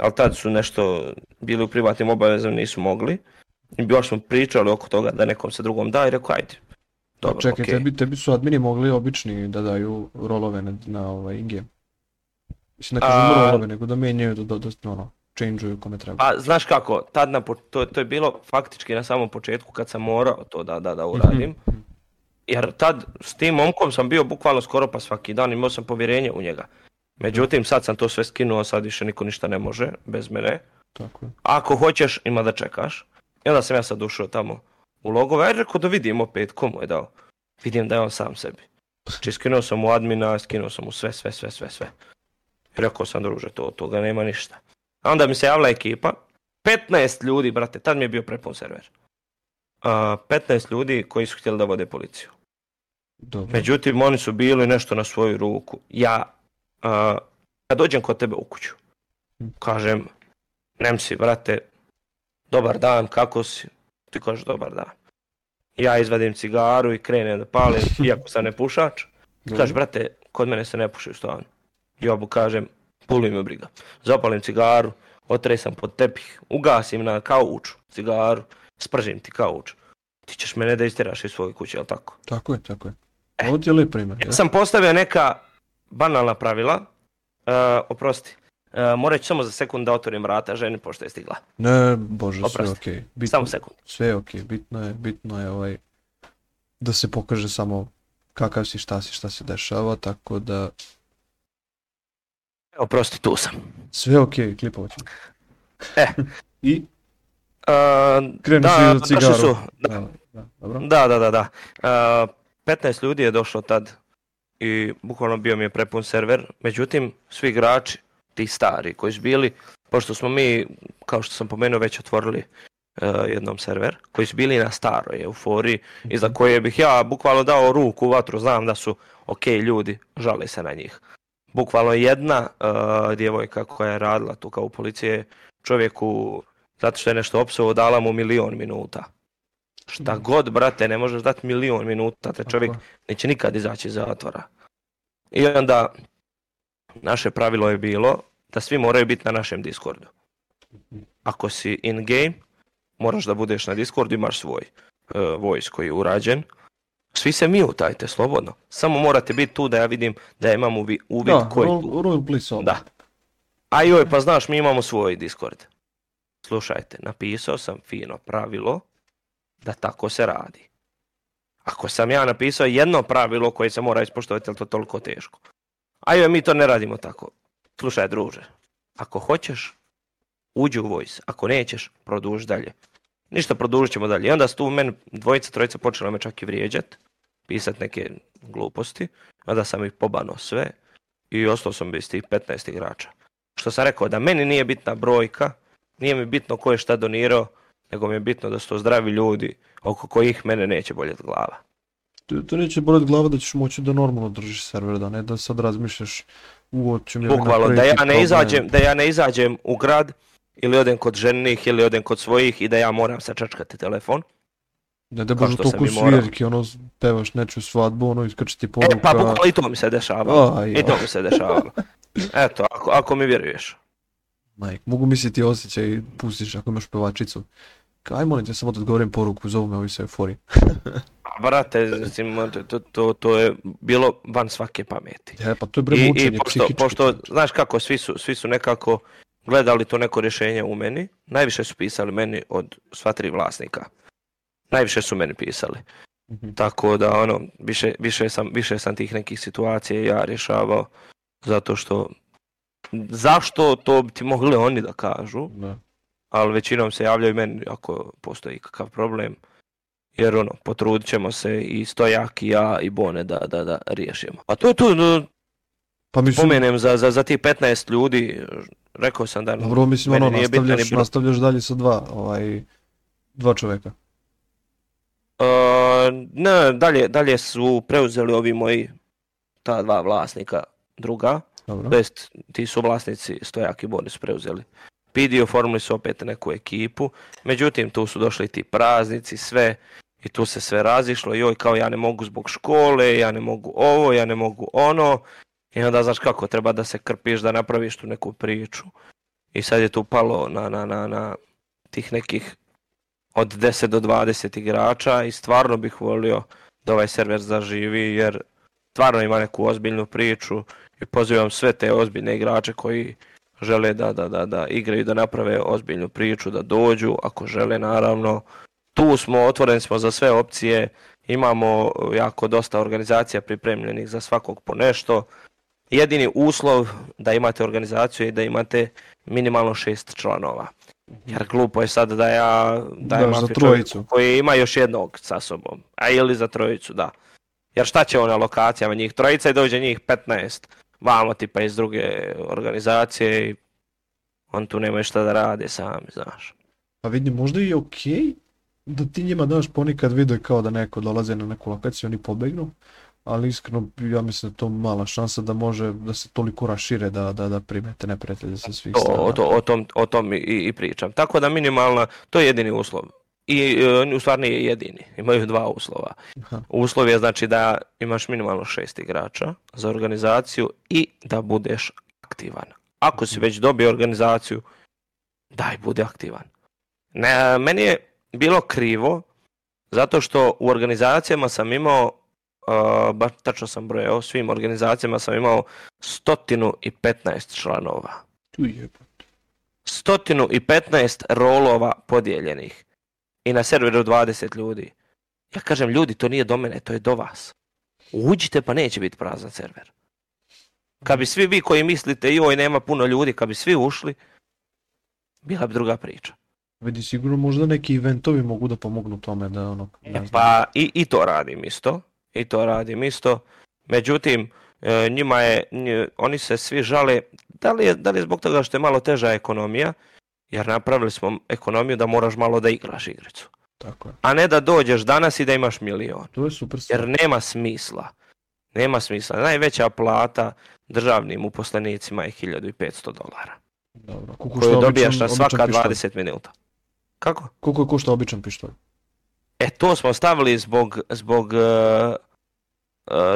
ali tad su nešto bili u privatnim obavezama, nisu mogli. I još smo pričali oko toga da nekom se drugom da i rekao ajde. Pa dobro, pa čekaj, okay. tebi, tebi su admini mogli obični da daju rolove na, na ovaj game. Mislim da kažu A... rolove, nego da menjaju, da, da, da ono, change-uju kome treba. Pa znaš kako, tad na, to, to je bilo faktički na samom početku kad sam morao to da, da, da uradim. Mm-hmm. Jer tad s tim momkom sam bio bukvalno skoro pa svaki dan, imao sam povjerenje u njega. Međutim, sad sam to sve skinuo, sad više niko ništa ne može bez mene. Tako je. Ako hoćeš, ima da čekaš. I onda sam ja sad ušao tamo u logove, ajde rekao da vidim opet komu je dao. Vidim da je on sam sebi. Znači skinuo sam u admina, skinuo sam u sve, sve, sve, sve, sve. I rekao sam druže, to od toga nema ništa. A onda mi se javila ekipa, 15 ljudi, brate, tad mi je bio prepun server. Uh, 15 ljudi koji su htjeli da vode policiju. Dobro. Međutim, oni su bili nešto na svoju ruku. Ja, uh, ja dođem kod tebe u kuću. Hm. Kažem, Nemci, brate, dobar dan, kako si? Ti kažeš dobar dan. Ja izvadim cigaru i krenem da palim, iako sam ne pušač. kažeš, brate, kod mene se ne puši u stanu. Ja mu kažem, puli me briga. Zapalim cigaru, otresam pod tepih, ugasim na kauču cigaru, spržim ti kauč. Ti ćeš mene da isteraš iz svoje kuće, jel tako? Tako je, tako je. E, Ovdje je lep primjer. Ja sam postavio neka banalna pravila, uh, oprosti, Uh, e, morat ću samo za sekund da otvorim vrata ženi pošto je stigla. Ne, bože, Oprosti. sve okej. Okay. Bitno, samo sekund. Sve je okej, okay. bitno je, bitno je ovaj, da se pokaže samo kakav si, šta si, šta se dešava, tako da... Evo, prosti, tu sam. Sve okej, okay, klipovat ću. E. I? Uh, e, Krenu da, si da, cigaru. Su, da. Da, da, dobro. da, da, da, da. Uh, e, 15 ljudi je došlo tad i bukvalno bio mi je prepun server, međutim, svi igrači ti stari koji su bili, pošto smo mi, kao što sam pomenuo, već otvorili uh, jednom server, koji su bili na staroj euforiji mhm. i za koje bih ja bukvalno dao ruku u vatru, znam da su ok ljudi, žale se na njih. Bukvalno jedna uh, djevojka koja je radila tu kao u policije čovjeku, zato što je nešto opsovo, dala mu milion minuta. Šta mhm. god, brate, ne možeš dati milion minuta, te čovjek neće nikad izaći iz zatvora. I onda naše pravilo je bilo da svi moraju biti na našem Discordu. Ako si in-game, moraš da budeš na Discordu, imaš svoj uh, voice koji je urađen. Svi se mi slobodno. Samo morate biti tu da ja vidim da ja imam uvid da, koji tu. Role da, A joj, pa znaš, mi imamo svoj Discord. Slušajte, napisao sam fino pravilo da tako se radi. Ako sam ja napisao jedno pravilo koje se mora ispoštovati, je to toliko teško? Ajde, da mi to ne radimo tako. Slušaj, druže, ako hoćeš, uđi u voice. Ako nećeš, produži dalje. Ništa, produžit ćemo dalje. I onda su tu meni dvojica, trojica počela me čak i vrijeđat, pisat neke gluposti. Onda sam ih pobano sve i ostao sam bez tih 15 igrača. Što sam rekao, da meni nije bitna brojka, nije mi bitno ko je šta donirao, nego mi je bitno da su to zdravi ljudi oko kojih mene neće boljeti glava to neće bolet glava da ćeš moći da normalno držiš server, da ne da sad razmišljaš u očem. Bukvalno, da ja, ne izađem, da ja ne izađem u grad ili odem kod ženih ili odem kod svojih i da ja moram sačačkati telefon. Ne da baš toliko svirki, ono, pevaš neču svadbu, ono, iskače ti poruka. E, pa bukvalno i to mi se dešavalo. I to mi se dešavalo. Eto, ako, ako mi vjeruješ. Majk, mogu misliti osjećaj, pustiš ako imaš pevačicu. Aj molim te samo da odgovorim poruku, zovu me ovi sa euforije. Brate, mislim, to, to, to je bilo van svake pameti. Ja, pa to je bre I, i pošto, pošto, znaš kako, svi su, svi su nekako gledali to neko rješenje u meni, najviše su pisali meni od sva tri vlasnika. Najviše su meni pisali. Mm-hmm. Tako da, ono, više, više, sam, više sam tih nekih situacija ja rješavao, zato što, zašto to bi ti mogli oni da kažu, Da ali većinom se javljaju meni ako postoji kakav problem. Jer ono, potrudit ćemo se i Stojak i ja i Bone da, da, da riješimo. A to tu, no, pa mislim... Spomenem za, za, za tih 15 ljudi, rekao sam da... Dobro, mislim ono, nastavljaš, bilo... nastavljaš dalje sa dva, ovaj, dva čovjeka. Uh, ne, dalje, dalje su preuzeli ovi moji, ta dva vlasnika druga. Dobro. To jest, ti su vlasnici Stojak i Boni preuzeli. Pidi oformili su opet neku ekipu, međutim tu su došli ti praznici, sve, i tu se sve razišlo, joj kao ja ne mogu zbog škole, ja ne mogu ovo, ja ne mogu ono, i onda znaš kako, treba da se krpiš da napraviš tu neku priču. I sad je tu palo na, na, na, na tih nekih od 10 do 20 igrača i stvarno bih volio da ovaj server zaživi jer stvarno ima neku ozbiljnu priču i pozivam sve te ozbiljne igrače koji žele da, da, da, da igraju, da naprave ozbiljnu priču, da dođu, ako žele naravno. Tu smo, otvoreni smo za sve opcije, imamo uh, jako dosta organizacija pripremljenih za svakog po nešto. Jedini uslov da imate organizaciju je da imate minimalno šest članova. Jer glupo je sad da ja dajem da, trojicu koji ima još jednog sa sobom. A ili za trojicu, da. Jer šta će ona lokacijama njih trojica i dođe njih 15 vamo tipa iz druge organizacije i on tu nemaju šta da rade sami, znaš. Pa vidi, možda je okej okay da ti njima daš ponekad vide kao da neko dolaze na neku lokaciju, oni pobegnu, ali iskreno ja mislim da to mala šansa da može da se toliko rašire da, da, da primete neprijatelje sa svih strana. O, o, o, tom, o tom i, i pričam. Tako da minimalna, to je jedini uslov i e, oni u stvari nije jedini, imaju dva uslova. Uslov je znači da imaš minimalno šest igrača za organizaciju i da budeš aktivan. Ako si već dobio organizaciju, daj bude aktivan. Ne, meni je bilo krivo zato što u organizacijama sam imao, uh, baš tačno sam brojao, svim organizacijama sam imao 115 članova. Tu je. 115 rolova podijeljenih i na serveru 20 ljudi. Ja kažem, ljudi, to nije do mene, to je do vas. Uđite pa neće biti prazan server. Kad bi svi vi koji mislite, joj, nema puno ljudi, kad bi svi ušli, bila bi druga priča. Vidi, sigurno možda neki eventovi mogu da pomognu tome da ono... E, pa i, i to radim isto, i to radim isto. Međutim, e, njima je, nj, oni se svi žale, da li, je, da li je zbog toga što je malo teža ekonomija, Jer napravili smo ekonomiju da moraš malo da igraš igricu. Tako je. A ne da dođeš danas i da imaš milion. To je super. Jer nema smisla. Nema smisla. Najveća plata državnim uposlenicima je 1500 dolara. Dobro. Koliko što dobijaš na svaka pištolj. 20 minuta. Kako? Koliko je košta običan pištolj? E, to smo stavili zbog, zbog, uh,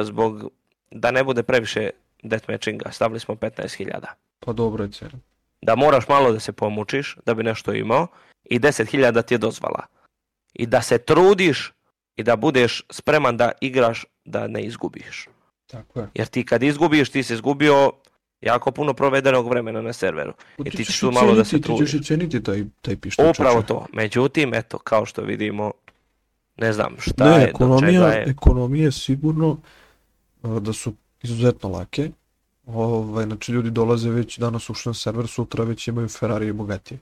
zbog da ne bude previše deathmatchinga. Stavili smo 15.000. Pa dobro je cijena da moraš malo da se pomučiš da bi nešto imao i 10.000 ti je dozvala. I da se trudiš i da budeš spreman da igraš da ne izgubiš. Tako je. Jer ti kad izgubiš, ti si izgubio jako puno provedenog vremena na serveru. Jer ti, ti ćeš tu malo da se trudiš. Ti ćeš ceniti taj, taj pištač. Upravo to. Međutim, eto, kao što vidimo, ne znam šta ne, je, ekonomija, do čega je. Ekonomije sigurno da su izuzetno lake Ovaj, znači ljudi dolaze već danas ušli na server, sutra već imaju Ferrari i Bugatti.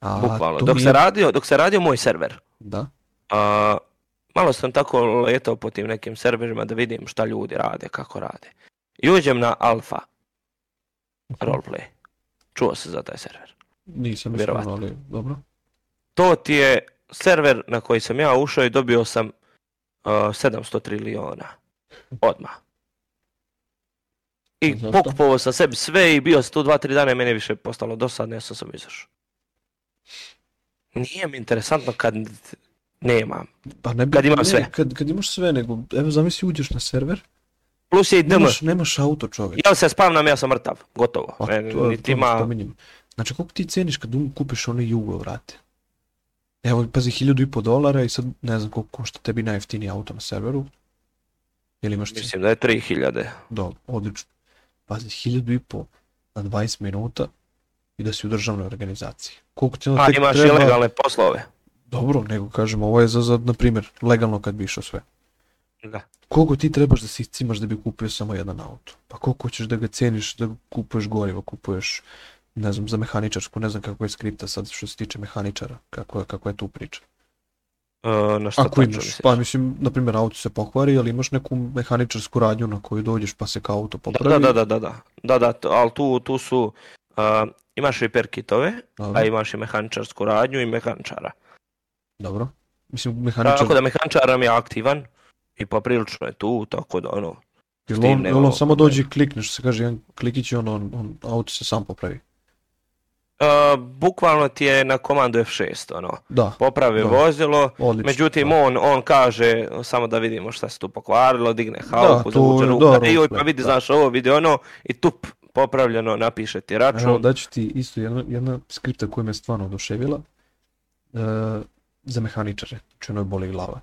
A, Bukvalno. Dok, nije... se radio, dok se radio moj server, da? A, malo sam tako letao po tim nekim serverima da vidim šta ljudi rade, kako rade. I uđem na alfa roleplay. Čuo se za taj server. Nisam ispravno, ali dobro. To ti je server na koji sam ja ušao i dobio sam uh, 700 triliona. Odmah. I pokupovao sam sebi sve i bio sam tu dva, tri dana i meni više postalo dosadno, ja sam sam izašao. Nije mi interesantno kad nemam. Pa ne bi, kad imam ne, sve. Kad, kad imaš sve, nego, evo zamisli uđeš na server, Plus je i nemaš, nemaš auto čovjek. Ja se spavnam, ja sam mrtav, gotovo. Pa, e, to, to, to ima... Spominjem. Znači koliko ti ceniš kad um, kupiš onaj jugo, vrate? Evo, pazi, hiljadu i po dolara i sad ne znam koliko košta tebi najjeftiniji auto na serveru. Ili imaš Mislim da je 3000. Dobro, odlično pazi, hiljadu i po na 20 minuta i da si u državnoj organizaciji. Koliko ti onda pa imaš treba... i poslove. Dobro, nego kažem, ovo je za, za na primjer, legalno kad bi išao sve. Da. Koliko ti trebaš da se iscimaš da bi kupio samo jedan auto? Pa koliko ćeš da ga ceniš, da kupuješ gorivo, kupuješ, ne znam, za mehaničarsku, ne znam kako je skripta sad što se tiče mehaničara, kako kako je tu priča. Uh, na šta Ako imaš, misliš? pa mislim, na primjer, auto se pokvari, ali imaš neku mehaničarsku radnju na koju dođeš pa se kao auto da, popravi. Da, da, da, da, da, da, da ali tu, tu su, uh, imaš repair kitove, Dobro. a imaš i mehaničarsku radnju i mehaničara. Dobro, mislim, mehaničar... Tako da mehaničar nam je aktivan i poprilično je tu, tako da ono... Jel on, on samo dođe i klikneš, se kaže, jedan klikić i on, on, on, auto se sam popravi. Uh, bukvalno ti je na komandu F6 ono. Da. Poprave da. vozilo. Odlično, međutim da. on on kaže samo da vidimo šta se tu pokvarilo, digne da, haubu, zavuče ruku, da, joj, pa vidi da. znaš ovo, vidi ono i tup popravljeno napiše ti račun. Evo daću ti isto jedna, jedna skripta koja me stvarno oduševila e, za mehaničare, čeno znači je boli glava.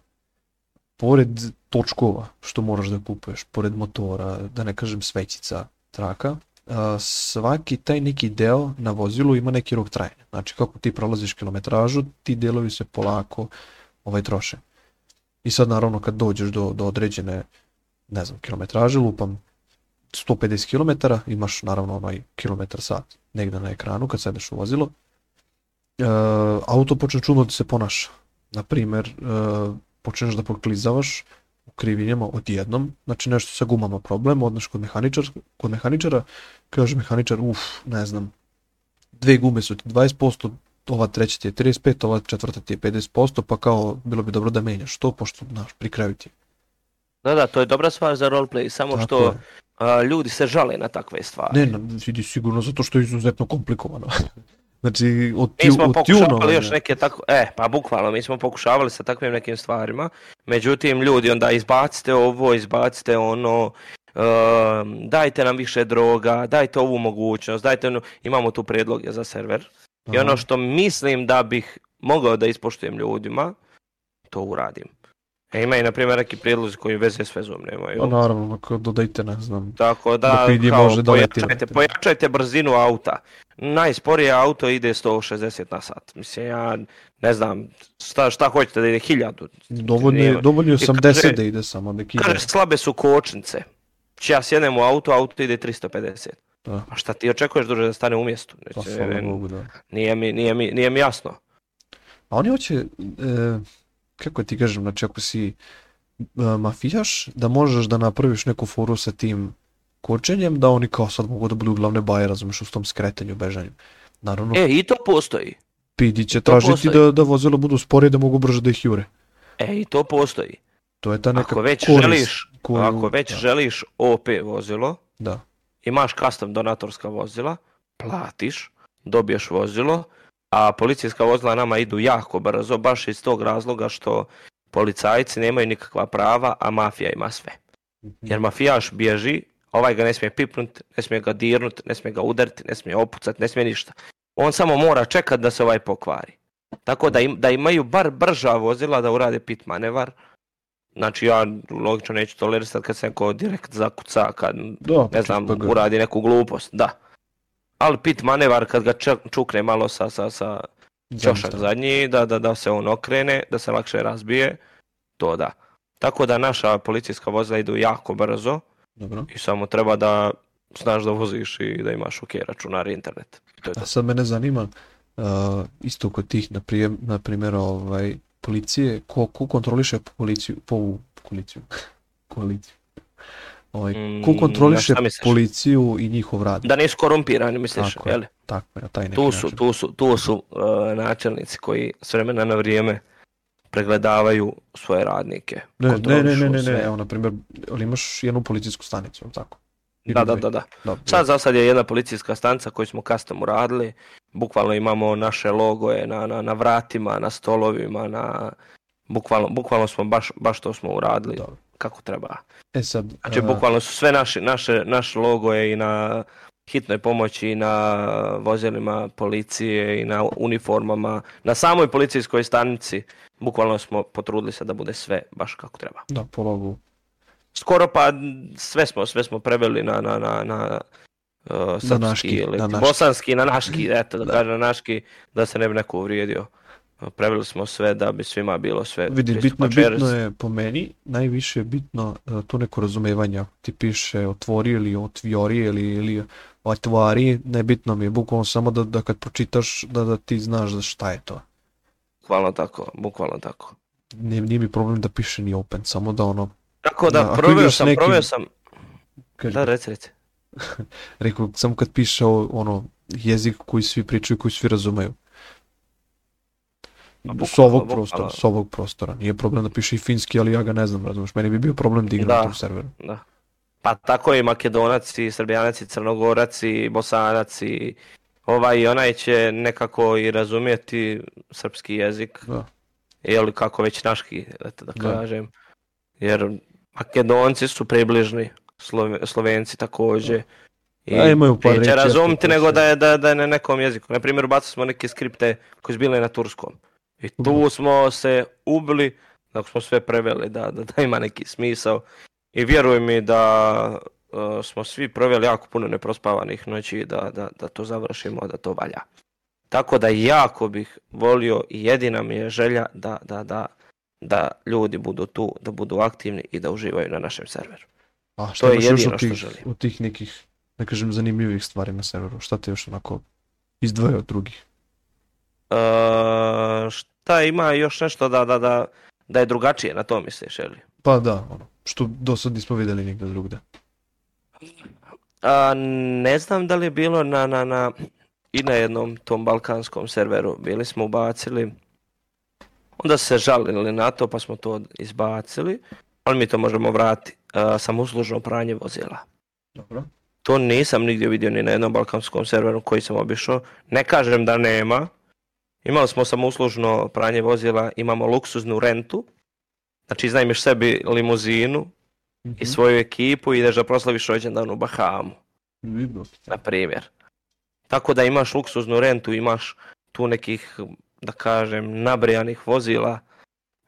Pored točkova što moraš da kupuješ, pored motora, da ne kažem svećica, traka, svaki taj neki deo na vozilu ima neki rok trajanja. Znači kako ti prolaziš kilometražu, ti delovi se polako ovaj troše. I sad naravno kad dođeš do, do određene, ne znam, kilometraže, lupam 150 km, imaš naravno onaj kilometar sat negde na ekranu kad sedeš u vozilo, e, auto počne čudno da se ponaša. Na primer, e, počneš da proklizavaš, u krivinjama odjednom, znači nešto sa gumama problem, odnaš kod, mehaničar, kod mehaničara, kaže mehaničar, uf, ne znam, dve gume su ti 20%, ova treća ti je 35, ova četvrta ti je 50%, pa kao bilo bi dobro da menjaš to, pošto, znaš, ti Da, da, to je dobra stvar za roleplay, samo Tako što a, ljudi se žale na takve stvari. Ne, na, vidi sigurno zato što je izuzetno komplikovano. Znači, od Mi smo pokušavali još neke tako, e, pa bukvalno, mi smo pokušavali sa takvim nekim stvarima, međutim, ljudi, onda izbacite ovo, izbacite ono, uh, dajte nam više droga, dajte ovu mogućnost, dajte ono, imamo tu predloge za server. Aha. I ono što mislim da bih mogao da ispoštujem ljudima, to uradim. E, ima i, na primjer, neki prijedlog koji veze sve vezom nemaju. Pa naravno, ako dodajte, ne znam. Tako da, kao, može pojačajte, pojačajte brzinu auta. Najsporije auto ide 160 na sat. Mislim, ja ne znam šta, šta hoćete da ide, hiljadu. Dovoljno je, dovoljno 80 da ide samo. Neki kaže, slabe su kočnice. Či znači, ja sjednem u auto, auto ide 350. Da. A šta ti očekuješ duže da stane u mjestu? Pa, znači, pa, ne, ne, da. Nije mi, nije, mi, nije mi jasno. A oni hoće... E kako ti kažem, znači ako si uh, mafijaš, da možeš da napraviš neku foru sa tim kočenjem, da oni kao sad mogu da budu glavne baje, razumeš, u tom skretanju, bežanju. Naravno, e, i to postoji. Pidi će tražiti da, da vozila budu sporije, da mogu brže da ih jure. E, i to postoji. To je ta neka ako već korist, želiš, koju... Ako već da. želiš OP vozilo, da. imaš custom donatorska vozila, platiš, dobiješ vozilo, a policijska vozila nama idu jako brzo, baš iz tog razloga što policajci nemaju nikakva prava, a mafija ima sve. Mhm. Jer mafijaš bježi, ovaj ga ne smije pipnut, ne smije ga dirnut, ne smije ga udariti, ne smije opucat, ne smije ništa. On samo mora čekat da se ovaj pokvari. Tako da, im, da imaju bar brža vozila da urade pit manevar. Znači ja logično neću tolerisati kad se neko direkt zakuca, kad Do, da, ne znam, pa ga... uradi neku glupost, da ali pit manevar kad ga čukne malo sa, sa, sa da, ćošak da. zadnji, da, da, da se on okrene, da se lakše razbije, to da. Tako da naša policijska vozila idu jako brzo Dobro. i samo treba da znaš da voziš i da imaš ok računar i internet. To je to. A sad mene zanima, uh, isto kod tih, na, prijem, na primjer, ovaj, policije, ko, ko kontroliše policiju, po, policiju, koaliciju, Ovaj, ko mm, kontroliše policiju i njihov rad? Da nisu korumpirani, misliš, tako jel? Je, tako je, na taj neki tu su, način. Tu su, tu su uh, načelnici koji s vremena na vrijeme pregledavaju svoje radnike. Ne, ne, ne, ne, ne, ne, evo, na primjer, imaš jednu policijsku stanicu, tako? Da, Ili da, da, da, da. Sad da. za sad je jedna policijska stanica koju smo custom uradili. Bukvalno imamo naše logoje na, na, na vratima, na stolovima, na... Bukvalno, bukvalno smo baš, baš to smo uradili. Dobro kako treba. E sad, znači, uh... bukvalno su sve naše, naše, naš logo je i na hitnoj pomoći, i na vozilima policije, i na uniformama, na samoj policijskoj stanici. Bukvalno smo potrudili se da bude sve baš kako treba. Da, po logu. Skoro pa sve smo, sve smo preveli na, na, na, na uh, srpski na naški, ili na bosanski, na naški, eto da, da. kažem na naški, da se ne bi neko uvrijedio. Preveli smo sve da bi svima bilo sve. Vidi, bitno, bitno je po meni, najviše je bitno e, to neko razumevanje. Ako ti piše otvori ili otvori ili, ili otvari, nebitno mi je, bukvalno samo da, da kad pročitaš da, da ti znaš da šta je to. Bukvalno tako, bukvalno tako. Nije, nije mi problem da piše ni open, samo da ono... Tako da, da proveo sam, neki... proveo sam... Kaži, da, reci, reci. Rekao, samo kad piše ono, jezik koji svi pričaju, koji svi razumeju Bukla, s ovog bukla, prostora, s ovog prostora. Nije problem da piše i finski, ali ja ga ne znam, razumeš, meni bi bio problem da igram da, na tom serveru. Da. Pa tako je i makedonac i srbijanac i crnogorac i bosanac i ovaj onaj će nekako i razumjeti srpski jezik. Da. Ili kako već naški, da, da, kažem. Jer makedonci su približni, Sloven, slovenci također. Da. I da, imaju par neće razumiti nego da je da, da je na nekom jeziku. Na primjer, bacili smo neke skripte koji su bile na turskom. I e tu smo se ubili, dok smo sve preveli da, da, da ima neki smisao. I vjeruj mi da uh, smo svi proveli jako puno neprospavanih noći da, da, da to završimo, da to valja. Tako da jako bih volio i jedina mi je želja da, da, da, da ljudi budu tu, da budu aktivni i da uživaju na našem serveru. A to je jedino još tih, što želim. Od tih nekih, ne da kažem, zanimljivih stvari na serveru, šta te još onako izdvaja od drugih? E, šta ima još nešto da, da, da, da je drugačije na to misliš, je Pa da, ono, što do sad nismo videli nigde drugde. A, ne znam da li je bilo na, na, na, i na jednom tom balkanskom serveru. Bili smo ubacili, onda se žalili na to pa smo to izbacili, ali mi to možemo vratiti. E, Samo uslužno pranje vozila. Dobro. To nisam nigdje vidio ni na jednom balkanskom serveru koji sam obišao. Ne kažem da nema, Imali smo samouslužno pranje vozila, imamo luksuznu rentu, znači iznajmiš sebi limuzinu mm -hmm. i mhm. svoju ekipu i ideš da proslaviš rođendan u Bahamu. Vidno. Na primjer. Tako da imaš luksuznu rentu, imaš tu nekih, da kažem, nabrijanih vozila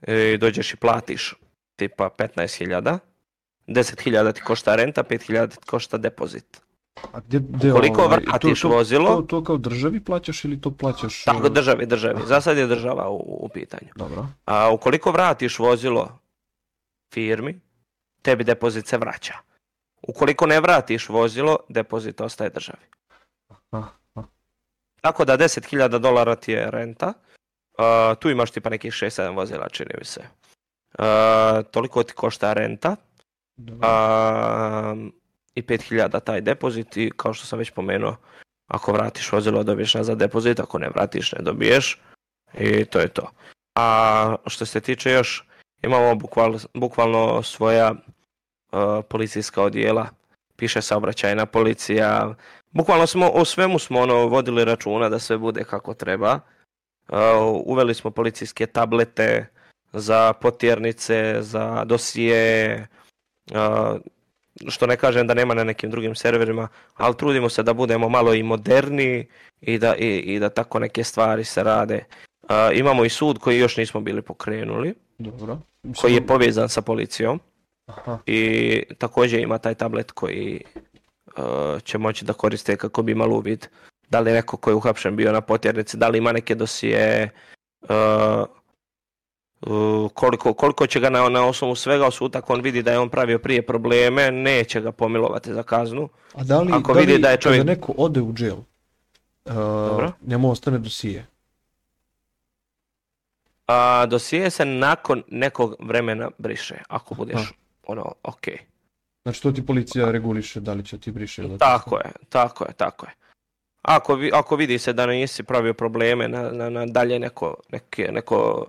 i e, dođeš i platiš tipa 15.000, 10.000 ti košta renta, 5.000 ti košta depozit. A gdje, gdje Koliko ovaj, vratiš to, vozilo... To, to kao državi plaćaš ili to plaćaš... Tako, e, državi, državi. Za sad je država u, u pitanju. Dobro. A ukoliko vratiš vozilo firmi, tebi depozit se vraća. Ukoliko ne vratiš vozilo, depozit ostaje državi. Aha, Tako da 10.000 dolara ti je renta. Uh, tu imaš tipa nekih 6-7 vozila, čini mi se. Uh, toliko ti košta renta. Uh, i 5000 taj depozit i kao što sam već pomenuo, ako vratiš vozilo dobiješ nazad depozit, ako ne vratiš ne dobiješ i to je to. A što se tiče još, imamo bukval, bukvalno svoja uh, policijska odjela, piše saobraćajna policija, bukvalno smo o svemu smo ono vodili računa da sve bude kako treba. Uh, uveli smo policijske tablete za potjernice, za dosije, uh, što ne kažem da nema na nekim drugim serverima, ali trudimo se da budemo malo i moderni i da, i, i da tako neke stvari se rade. Uh, imamo i sud koji još nismo bili pokrenuli, Dobro. Mislim... koji je povezan sa policijom Aha. i također ima taj tablet koji uh, će moći da koriste kako bi imali uvid da li je neko koji je uhapšen bio na potjernici, da li ima neke dosije, uh, koliko, koliko će ga na, na osnovu svega osuta ako on vidi da je on pravio prije probleme, neće ga pomilovati za kaznu. A da li, ako da li, vidi da je čovjek... Kada neko ode u džel, uh, njemu ostane dosije? A, dosije se nakon nekog vremena briše, ako budeš Aha. ono, Okay. Znači to ti policija reguliše da li će ti briše ili Tako je, tako je, tako je. Ako, ako vidi se da nisi pravio probleme na, na, na dalje neko, neke, neko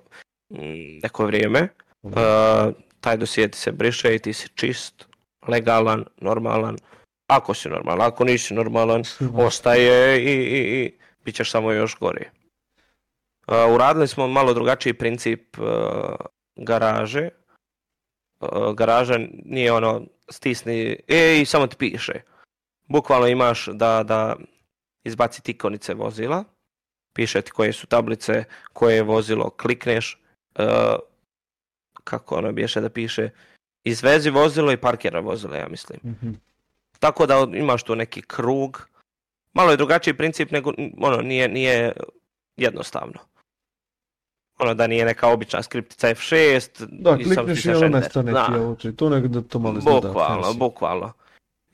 Mm, neko vrijeme. Mhm. Uh, taj dosije ti se briše i ti si čist, legalan, normalan. Ako si normalan, ako nisi normalan, mhm. ostaje i, i, i bit ćeš samo još gori. Uh, uradili smo malo drugačiji princip uh, garaže. Uh, garaža nije ono stisni e, i samo ti piše. Bukvalno imaš da, da izbaci tikonice vozila, piše ti koje su tablice, koje je vozilo, klikneš, uh, kako ono biješe da piše, izvezi vozilo i parkira vozilo, ja mislim. Mm-hmm. Tako da imaš tu neki krug. Malo je drugačiji princip nego, ono, nije, nije jednostavno. Ono da nije neka obična skriptica F6. Da, klikneš i ona nestane ti da. oči. To nek da to malo izgleda. Bukvalno, bukvalno.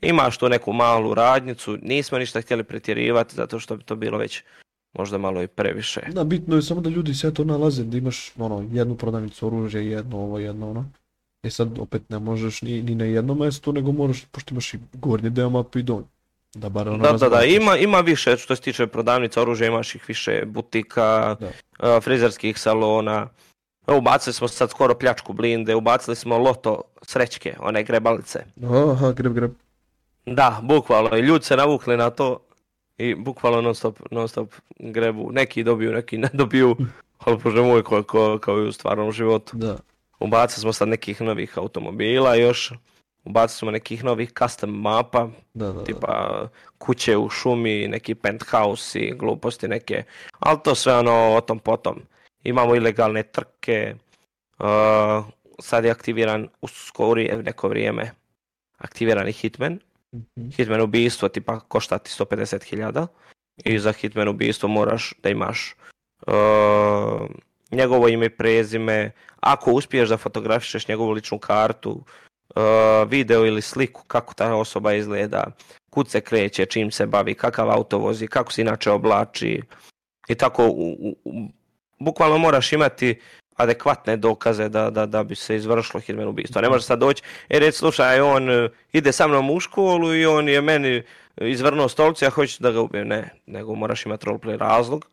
Imaš tu neku malu radnicu, nismo ništa htjeli pretjerivati zato što bi to bilo već možda malo i previše. Da, bitno je samo da ljudi sve to nalaze, da imaš ono, jednu prodavnicu oružja, jedno ovo, jedno ono. E sad opet ne možeš ni, ni na jednom mjestu, nego moraš, pošto imaš i gornji deo mapu i donji. Da, bar ono da, da, da, ima, ima više što se tiče prodavnica oružja, imaš ih više butika, da. frizerskih salona. Ubacili smo sad skoro pljačku blinde, ubacili smo loto srećke, one grebalice. Aha, greb, greb. Da, bukvalno, i ljudi se navukli na to, i bukvalno non stop, non stop grebu. Neki dobiju, neki ne dobiju, ali bože moj, kao, kao, kao i u stvarnom životu. Da. Ubacili smo sad nekih novih automobila još, ubacili smo nekih novih custom mapa, da, da, da. tipa kuće u šumi, neki penthouse i gluposti neke, ali to sve ono o tom potom. Imamo ilegalne trke, uh, sad je aktiviran u skorije neko vrijeme je Hitman, mm Hitman ubistvo tipa košta ti 150.000 i za Hitman ubistvo moraš da imaš uh, njegovo ime i prezime. Ako uspiješ da fotografišeš njegovu ličnu kartu, uh, video ili sliku kako ta osoba izgleda, kud se kreće, čim se bavi, kakav auto vozi, kako se inače oblači i tako u, u, bukvalno moraš imati adekvatne dokaze da, da, da bi se izvršilo hitman ubistvo. Ne može sad doći e reći, slušaj, on eh, ide sa mnom u školu i on je meni eh, izvrnuo stolcu, ja hoću da ga ubijem. Ne, nego moraš imati roleplay razlog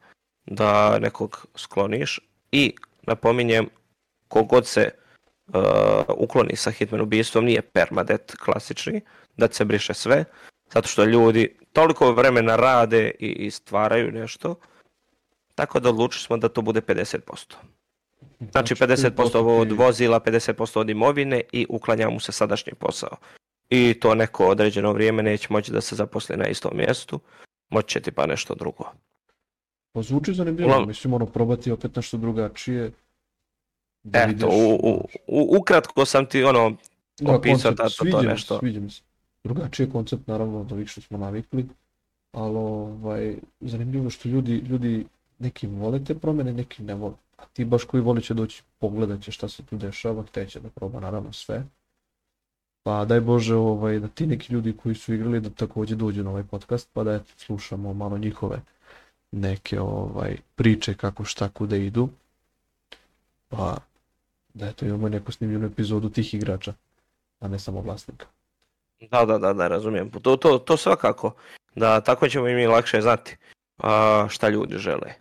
da nekog skloniš i napominjem, kogod se uh, ukloni sa hitman ubistvom nije permadet klasični, da se briše sve, zato što ljudi toliko vremena rade i, i stvaraju nešto, tako da odlučili smo da to bude 50%. Znači 50% znači, od vozila, 50% od imovine i uklanja mu se sadašnji posao. I to neko određeno vrijeme neće moći da se zaposli na istom mjestu, moći će ti pa nešto drugo. Pa zvuči zanimljivo, Ulam... mislim ono probati opet nešto drugačije. Da Eto, u, u, u, ukratko sam ti ono da, opisao da, to, to nešto. Sviđa mi se. Drugačiji je koncept naravno od ovih što smo navikli, ali ovaj, zanimljivo što ljudi, ljudi neki vole te promjene, neki ne vole. A ti baš koji voli će doći, pogledat će šta se tu dešava, te će da proba naravno sve. Pa daj Bože ovaj, da ti neki ljudi koji su igrali da takođe dođu na ovaj podcast pa da slušamo malo njihove neke ovaj priče kako šta kude idu. Pa da eto imamo neku snimljenu epizodu tih igrača, a ne samo vlasnika. Da, da, da, da, razumijem. To, to, to svakako. Da, tako ćemo i mi lakše znati a, šta ljudi žele.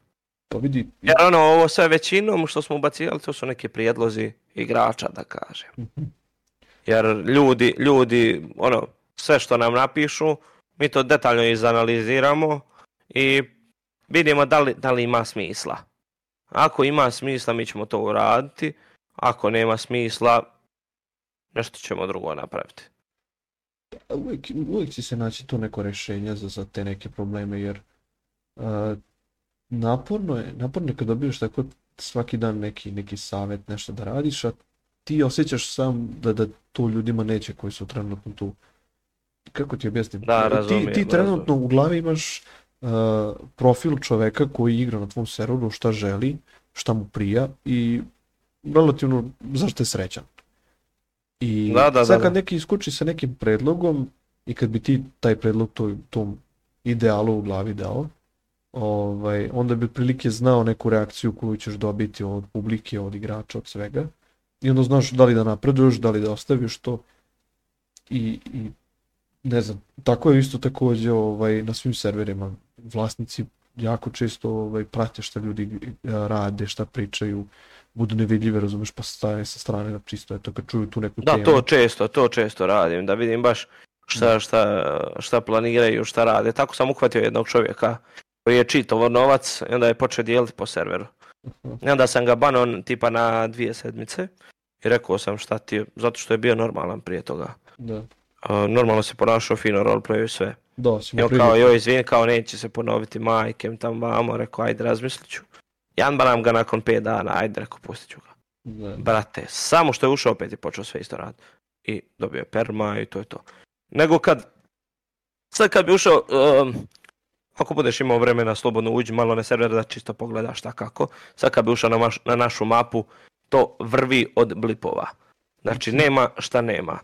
Pa vidi... Ja, ono, ovo sve većinom što smo ubacivali, to su neke prijedlozi igrača, da kažem. Jer ljudi, ljudi, ono, sve što nam napišu, mi to detaljno izanaliziramo i vidimo da li, da li ima smisla. Ako ima smisla, mi ćemo to uraditi. Ako nema smisla, nešto ćemo drugo napraviti. Uvijek, uvijek će se naći tu neko rešenje za, za te neke probleme, jer uh, naporno je, naporno je kad dobiješ tako svaki dan neki, neki savet, nešto da radiš, a ti osjećaš sam da, da to ljudima neće koji su trenutno tu. Kako ti objasnim? Da, razumijem, ti, ti trenutno razumijem. u glavi imaš uh, profil čoveka koji igra na tvom serveru šta želi, šta mu prija i relativno zašto je srećan. I da, da, sad da, kad da. neki iskuči sa nekim predlogom i kad bi ti taj predlog to, tom idealu u glavi dao, ovaj, onda bi otprilike znao neku reakciju koju ćeš dobiti od publike, od igrača, od svega. I onda znaš da li da napreduješ, da li da ostaviš to. I, i ne znam, tako je isto takođe ovaj, na svim serverima. Vlasnici jako često ovaj, prate šta ljudi eh, rade, šta pričaju, budu nevidljive, razumeš, pa staje sa strane, na čisto eto, kad čuju tu neku da, temu. Da, to često, to često radim, da vidim baš šta, da. šta, šta planiraju, šta rade. Tako sam uhvatio jednog čovjeka je čitovo novac i onda je počeo dijeliti po serveru. Mhm. I onda sam ga banon tipa na dvije sedmice i rekao sam šta ti je, zato što je bio normalan prije toga. Da. Uh, normalno se ponašao fino roleplayu i sve. Da, I on kao, joj izvini, kao neće se ponoviti majkem tam vamo, rekao ajde razmislit ću. Jan banam ga nakon 5 dana, ajde rekao pustit ću ga. Da. Brate, samo što je ušao opet i počeo sve isto raditi. I dobio je perma i to je to. Nego kad, sad kad bi ušao, um, ako budeš imao vremena, slobodno uđi malo na server da čisto pogledaš šta kako. Sad kad bi ušao na, maš, na našu mapu, to vrvi od blipova. Znači, nema šta nema.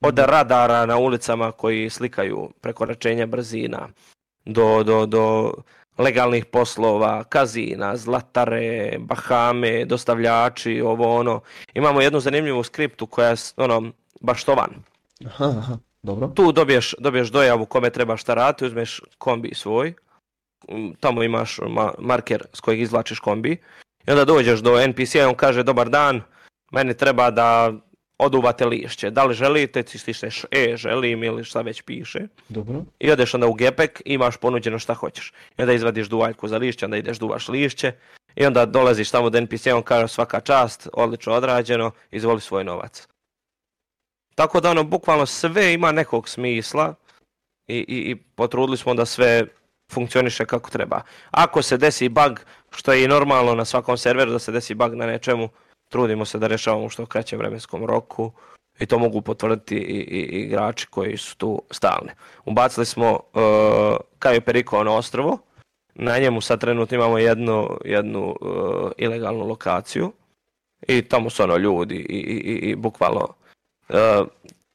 Od radara na ulicama koji slikaju prekoračenje brzina, do, do, do legalnih poslova, kazina, zlatare, bahame, dostavljači, ovo ono. Imamo jednu zanimljivu skriptu koja je ono, baš to van. Aha, aha. Dobro. Tu dobiješ, dobiješ dojavu kome treba šta raditi, uzmeš kombi svoj, mm, tamo imaš ma- marker s kojeg izvlačiš kombi i onda dođeš do NPC-a i on kaže dobar dan, meni treba da oduvate lišće. Da li želite, ti stišneš e, želim ili šta već piše. Dobro. I odeš onda u gepek i imaš ponuđeno šta hoćeš. I onda izvadiš duvaljku za lišće, onda ideš duvaš lišće. I onda dolaziš tamo do NPC-a, on kaže svaka čast, odlično odrađeno, izvoli svoj novac. Tako da ono, bukvalno sve ima nekog smisla i, i, i potrudili smo da sve funkcioniše kako treba. Ako se desi bug, što je i normalno na svakom serveru da se desi bug na nečemu, trudimo se da rešavamo u što kraćem vremenskom roku i to mogu potvrditi i, i, i igrači koji su tu stalni. Ubacili smo uh, e, Kaju Periko na ostrovo, na njemu sad trenutno imamo jednu, jednu uh, ilegalnu lokaciju i tamo su ono ljudi i, i, i, i bukvalno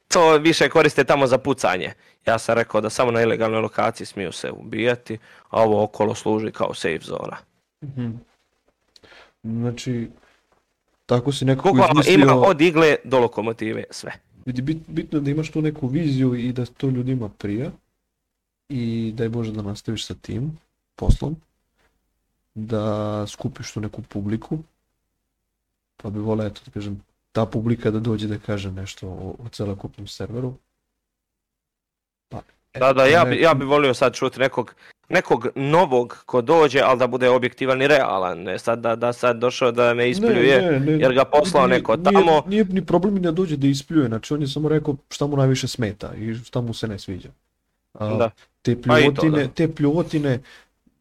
to više koriste tamo za pucanje. Ja sam rekao da samo na ilegalnoj lokaciji smiju se ubijati, a ovo okolo služi kao safe zona. Mm-hmm. Znači, tako si nekako Kukla, izmislio... Ima od igle do lokomotive sve. Vidi, bit, bitno da imaš tu neku viziju i da to ljudima prija. I daj Bože da nastaviš sa tim poslom. Da skupiš tu neku publiku. Pa bi volio, eto, da kažem, ta publika da dođe da kaže nešto o, o celokupnom serveru. Pa, e, da, da, ja, bi, ja bih volio sad čuti nekog, nekog novog ko dođe, ali da bude objektivan i realan. Ne sad da, da sad došao da me ispljuje, ne, ne, ne, jer ga poslao nije, neko tamo. Nije, nije ni problem i da dođe da ispljuje, znači on je samo rekao šta mu najviše smeta i šta mu se ne sviđa. A, da. Te pa pljuvotine, pa to, da. te pljuvotine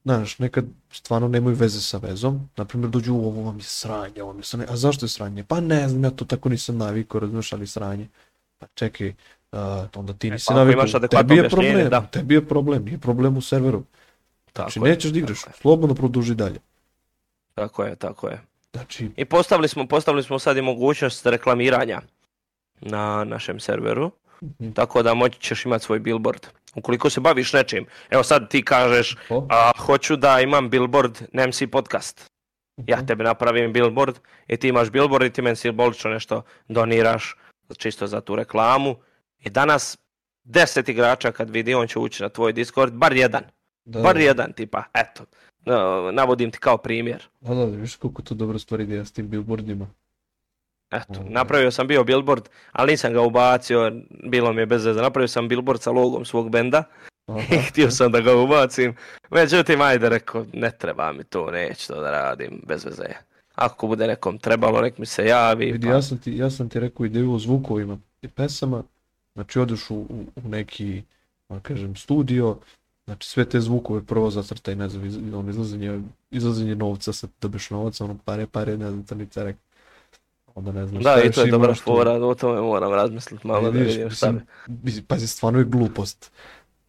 znaš, nekad stvarno nemaju veze sa vezom, naprimjer dođu u ovo vam je sranje, ovo mi je sranje, a zašto je sranje? Pa ne znam, ja to tako nisam navikao, razumiješ, ali sranje. Pa čekaj, uh, onda ti nisi e, pa, navikao, tebi je problem, da. tebi je problem, nije problem u serveru. Znači, tako znači, je, nećeš da igraš, slobodno produži dalje. Tako je, tako je. Znači... I postavili smo, postavili smo sad i mogućnost reklamiranja na našem serveru, mm-hmm. tako da moći ćeš imati svoj billboard ukoliko se baviš nečim, evo sad ti kažeš, a, hoću da imam billboard Nemsi podcast. Ja mhm. tebe napravim billboard i ti imaš billboard i ti meni simbolično nešto doniraš čisto za tu reklamu. I danas deset igrača kad vidi, on će ući na tvoj Discord, bar jedan. Da, bar da. jedan tipa, eto. Navodim ti kao primjer. Da, da, viš koliko to dobro stvari ideja s tim billboardima. Eto, napravio sam bio billboard, ali nisam ga ubacio, bilo mi je bez veze. Napravio sam billboard sa logom svog benda i htio sam da ga ubacim. Međutim, ajde, rekao, ne treba mi to, neću to da radim, bez veze. Ako bude nekom trebalo, nek mi se javi. Vidi, pa... ja, sam ti, ja sam ti rekao ideju o zvukovima i pesama. Znači, odeš u, u neki, kažem, studio, Znači sve te zvukove prvo zacrtaj, i ne znam, iz, on izlazenje, izlazenje novca, sad dobiješ novac, ono pare, pare, ne znam, crnica reka onda ne znam da, i to je dobra fora, što... o tome moram razmisliti malo da vidim šta Pazi, stvarno je glupost.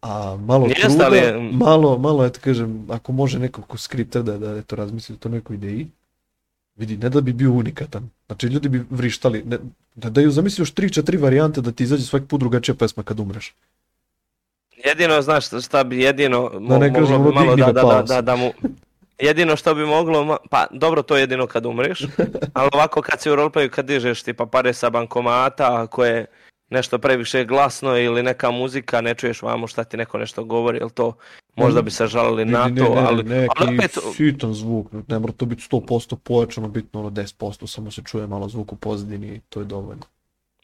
A malo Nije truda, je... malo, malo, eto kažem, ako može neko ko skripter da, da eto, razmisli o to nekoj ideji, vidi, ne da bi bio unikatan. Znači, ljudi bi vrištali, ne, ne daju, zamisli još 3-4 varijante da ti izađe svaki put drugačija pesma kad umreš. Jedino, znaš šta bi jedino, mo, da ne kažem, moglo bi malo da, da, da, da, da, mu, Jedino što bi moglo, pa dobro to jedino kad umriš, ali ovako kad si u roleplayu kad dižeš tipa pare sa bankomata, ako je nešto previše glasno ili neka muzika, ne čuješ vamo šta ti neko nešto govori, jel to možda bi se žalili ne, na ne, to, ne, ali... Ne, ali opet... sitan zvuk, ne mora to biti 100% pojačano, bitno ono 10%, samo se čuje malo zvuk u pozadini i to je dovoljno.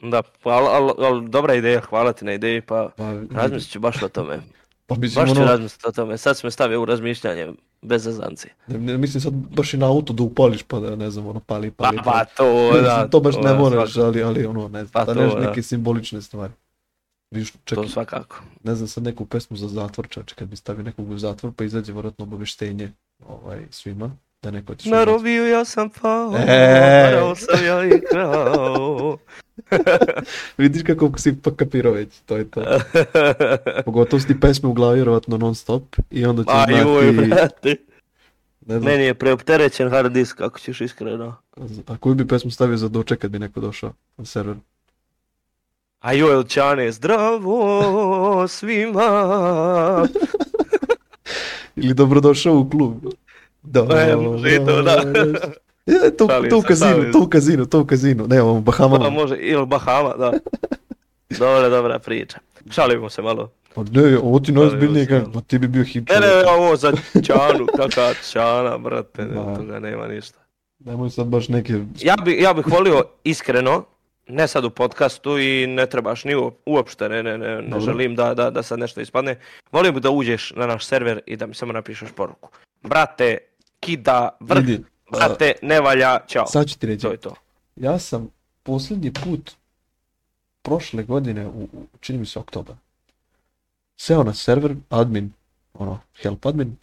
Da, ali al, al, al, dobra ideja, hvala ti na ideji, pa, pa razmislit ću baš o tome. Pa mislim, baš ću ono... razmisliti o tome, sad se me stavio u razmišljanje, bez zazancije. Ne, ne, mislim sad baš i na auto da upališ pa da ne znam ono pali pali. Pa, pa to ne, da. to baš to, ne moraš, ali, ali ono ne znam, pa, da to, da. neke da. simbolične stvari. Viš, čak, to svakako. Ne znam sad neku pesmu za zatvor čače, kad bi stavio nekog u zatvor pa izađe vjerojatno obavještenje ovaj, svima da ne potišu. Narobio ja sam pao, e... parao sam ja i krao. Vidiš kako si pa kapirao već, to je to. Pogotovo si ti pesme u glavi vjerovatno non stop i onda ćeš znati... Ajoj, brate. Ne znam. Meni je preopterećen hard disk, ako ćeš iskreno. A koju bi pesmu stavio za doček kad bi neko došao na server? A joj, Elčane, zdravo svima! Ili dobrodošao u klub. Da, da, da. da, e, može da, to, da. Ja, to, šalim to u kazinu, to u kazinu, to u kazinu, ne, u Bahama. Da, može, ili Bahama, da. Dobra, dobra priča. Šalimo se malo. Pa ne, ovo ti najzbiljnije kažem, pa ti bi bio hip Ne, ne, ovo za Čanu, kaka Čana, brate, ne, da. toga nema ništa. Nemoj sad baš neke... Ja, bi, ja bih volio iskreno, ne sad u podcastu i ne trebaš ni uopšte, ne, ne, ne, ne želim da, da, da sad nešto ispadne. Volio bih da uđeš na naš server i da mi samo napišeš poruku. Brate, kida, vrh, Vidi, brate, ne valja, čao. Sad ću ti reći. To je to. Ja sam posljednji put prošle godine, u, čini mi se oktobar, seo na server, admin, ono, help admin,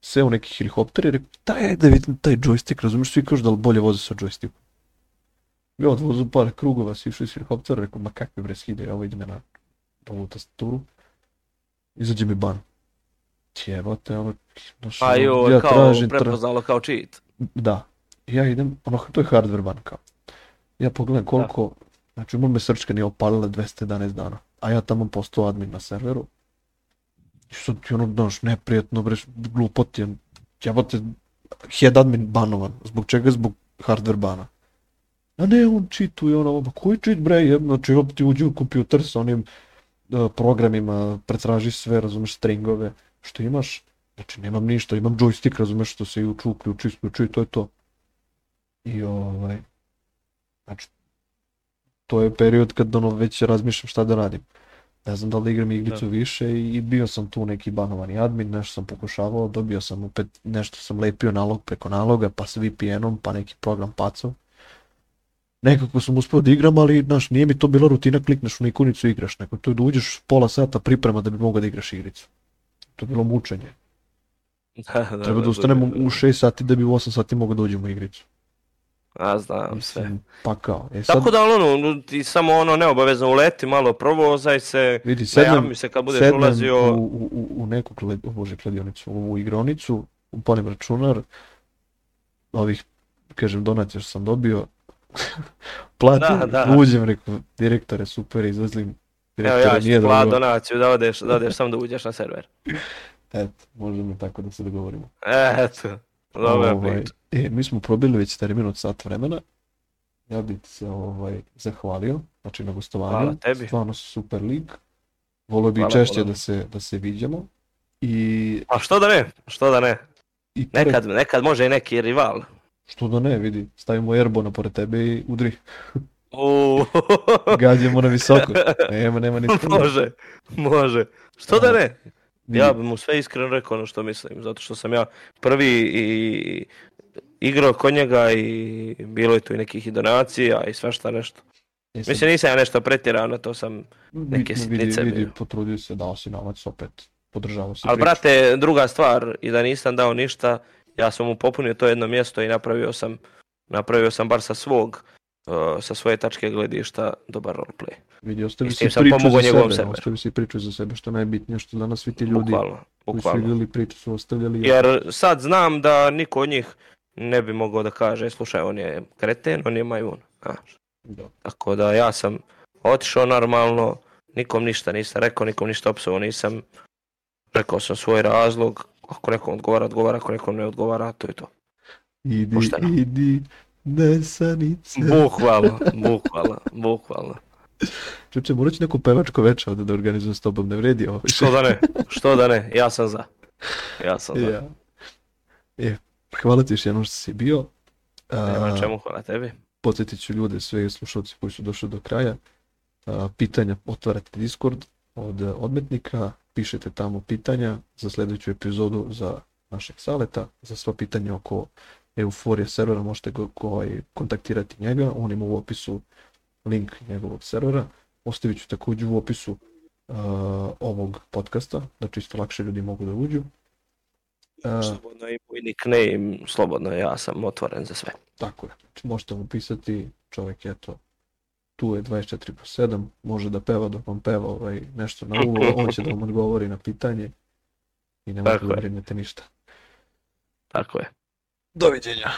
seo neki helikopter i rekao, daj, da vidim taj joystick, razumiješ, svi kažu da li bolje voze sa joystickom. Ja odvozu par krugova, svi išli s helikoptera, rekao, ma kakvi bre skide, ovo idem na ovu tastaturu, izađe mi ban jebote, ovo, znaš, A pa jo, ja kao tražim, prepoznalo kao cheat. Da. Ja idem, ono, pa to je hardware ban, banka. Ja pogledam da. koliko, da. znači umor me srčka nije opalila 211 dana, a ja tamo postao admin na serveru. I sad ti ono, znaš, neprijetno, breš, glupot je, jebote, head admin banovan. Zbog čega? Zbog hardware bana. A ne, on čituje ono, pa koji cheat, bre, jeb, znači op ti uđi u kompjuter sa onim e, programima, pretraži sve, razumeš, stringove što imaš, znači nemam ništa, imam joystick, razumeš, što se i uču, uključi, isključi, to je to. I ovaj, znači, to je period kad ono već razmišljam šta da radim. Ne znam da li igram igricu da. više i, i bio sam tu neki banovani admin, nešto sam pokušavao, dobio sam opet, nešto sam lepio nalog preko naloga, pa s VPN-om, pa neki program pacao. Nekako sam uspeo da igram, ali naš, nije mi to bila rutina, klikneš u ikonicu i igraš, nego tu da uđeš pola sata priprema da bi mogao da igraš igricu to je bilo mučenje. Da, da, Treba da, da ustanemo da, da, u 6 sati da bi u 8 sati mogao da uđemo u igricu. A znam sve. Pa kao. E sad... Tako da ono, ti samo ono neobavezno uleti malo, provozaj se, Vidi, da sednem, najami se kad budeš ulazio... U, u, u neku kled, oh bože, kladionicu, u igronicu, upalim računar, ovih, kažem, donacija što sam dobio, platim, da, da. uđem, rekao, direktore, super, izvezli Evo ja ću ti donaciju da odeš, da odeš samo da uđeš na server. Eto, možemo tako da se dogovorimo. Eto, dobra ovaj, priča. E, mi smo probili već termin od sat vremena. Ja bih se ovaj, zahvalio, znači na gostovanju. Hvala tebi. Stvarno super lig. Volio bi Hvala, češće da se, da se viđamo. I... A pa što da ne, što da ne. I pre... nekad, nekad može i neki rival. Što da ne, vidi, stavimo Erbona pored tebe i udri. Gađamo na visoko. Nema, nema ni Može, može. Što da ne? Ja bih mu sve iskreno rekao ono što mislim, zato što sam ja prvi i igrao kod njega i bilo je tu i nekih donacija i svašta nešto. Nisam... Mislim nisam ja nešto na to sam neke sitnice vidi, vidi, potrudio se, dao si novac opet, podržavao se Ali brate, druga stvar, i da nisam dao ništa, ja sam mu popunio to jedno mjesto i napravio sam, napravio sam bar sa svog uh, sa svoje tačke gledišta dobar roleplay. Vidio, ostavi se priču za sebe, sebe. ostavi si priču za sebe, što najbitnije, što danas svi ti ljudi bukvalno, bukvalno. koji su igrali priču su ostavljali. Jer sad znam da niko od njih ne bi mogao da kaže, slušaj, on je kreten, on je majun. Znaš. Da. Tako da ja sam otišao normalno, nikom ništa nisam rekao, nikom ništa opsovo nisam. Rekao sam svoj razlog, ako nekom odgovara, odgovara, ako nekom ne odgovara, to je to. Idi, Pošteno. idi, Nesanice. Bog hvala, Bog hvala, Bog hvala. Čuče, morat ću neku pevačko veče ovde da organizujem s tobom, ne vredi ovo. Što da ne, što da ne, ja sam za. Ja sam za. Ja. E, hvala ti još jednom što si bio. Nema čemu, hvala tebi. Podsjetit ću ljude, sve slušalci koji su došli do kraja. A, pitanja, otvarate Discord od odmetnika, pišete tamo pitanja za sledeću epizodu za našeg saleta, za sva pitanja oko Euforija servera, možete go, ovaj, kontaktirati njega, on ima u opisu link njegovog servera, ostavit ću također u opisu uh, ovog podcasta, da čisto lakše ljudi mogu da uđu. Da, uh, slobodno i moj nickname, slobodno ja sam otvoren za sve. Tako je, znači, možete mu pisati, čovjek je to tu je 24 po 7, može da peva dok vam peva ovaj, nešto na uvo, on će da vam odgovori na pitanje i ne možete da brinete ništa. Tako je. do widzenia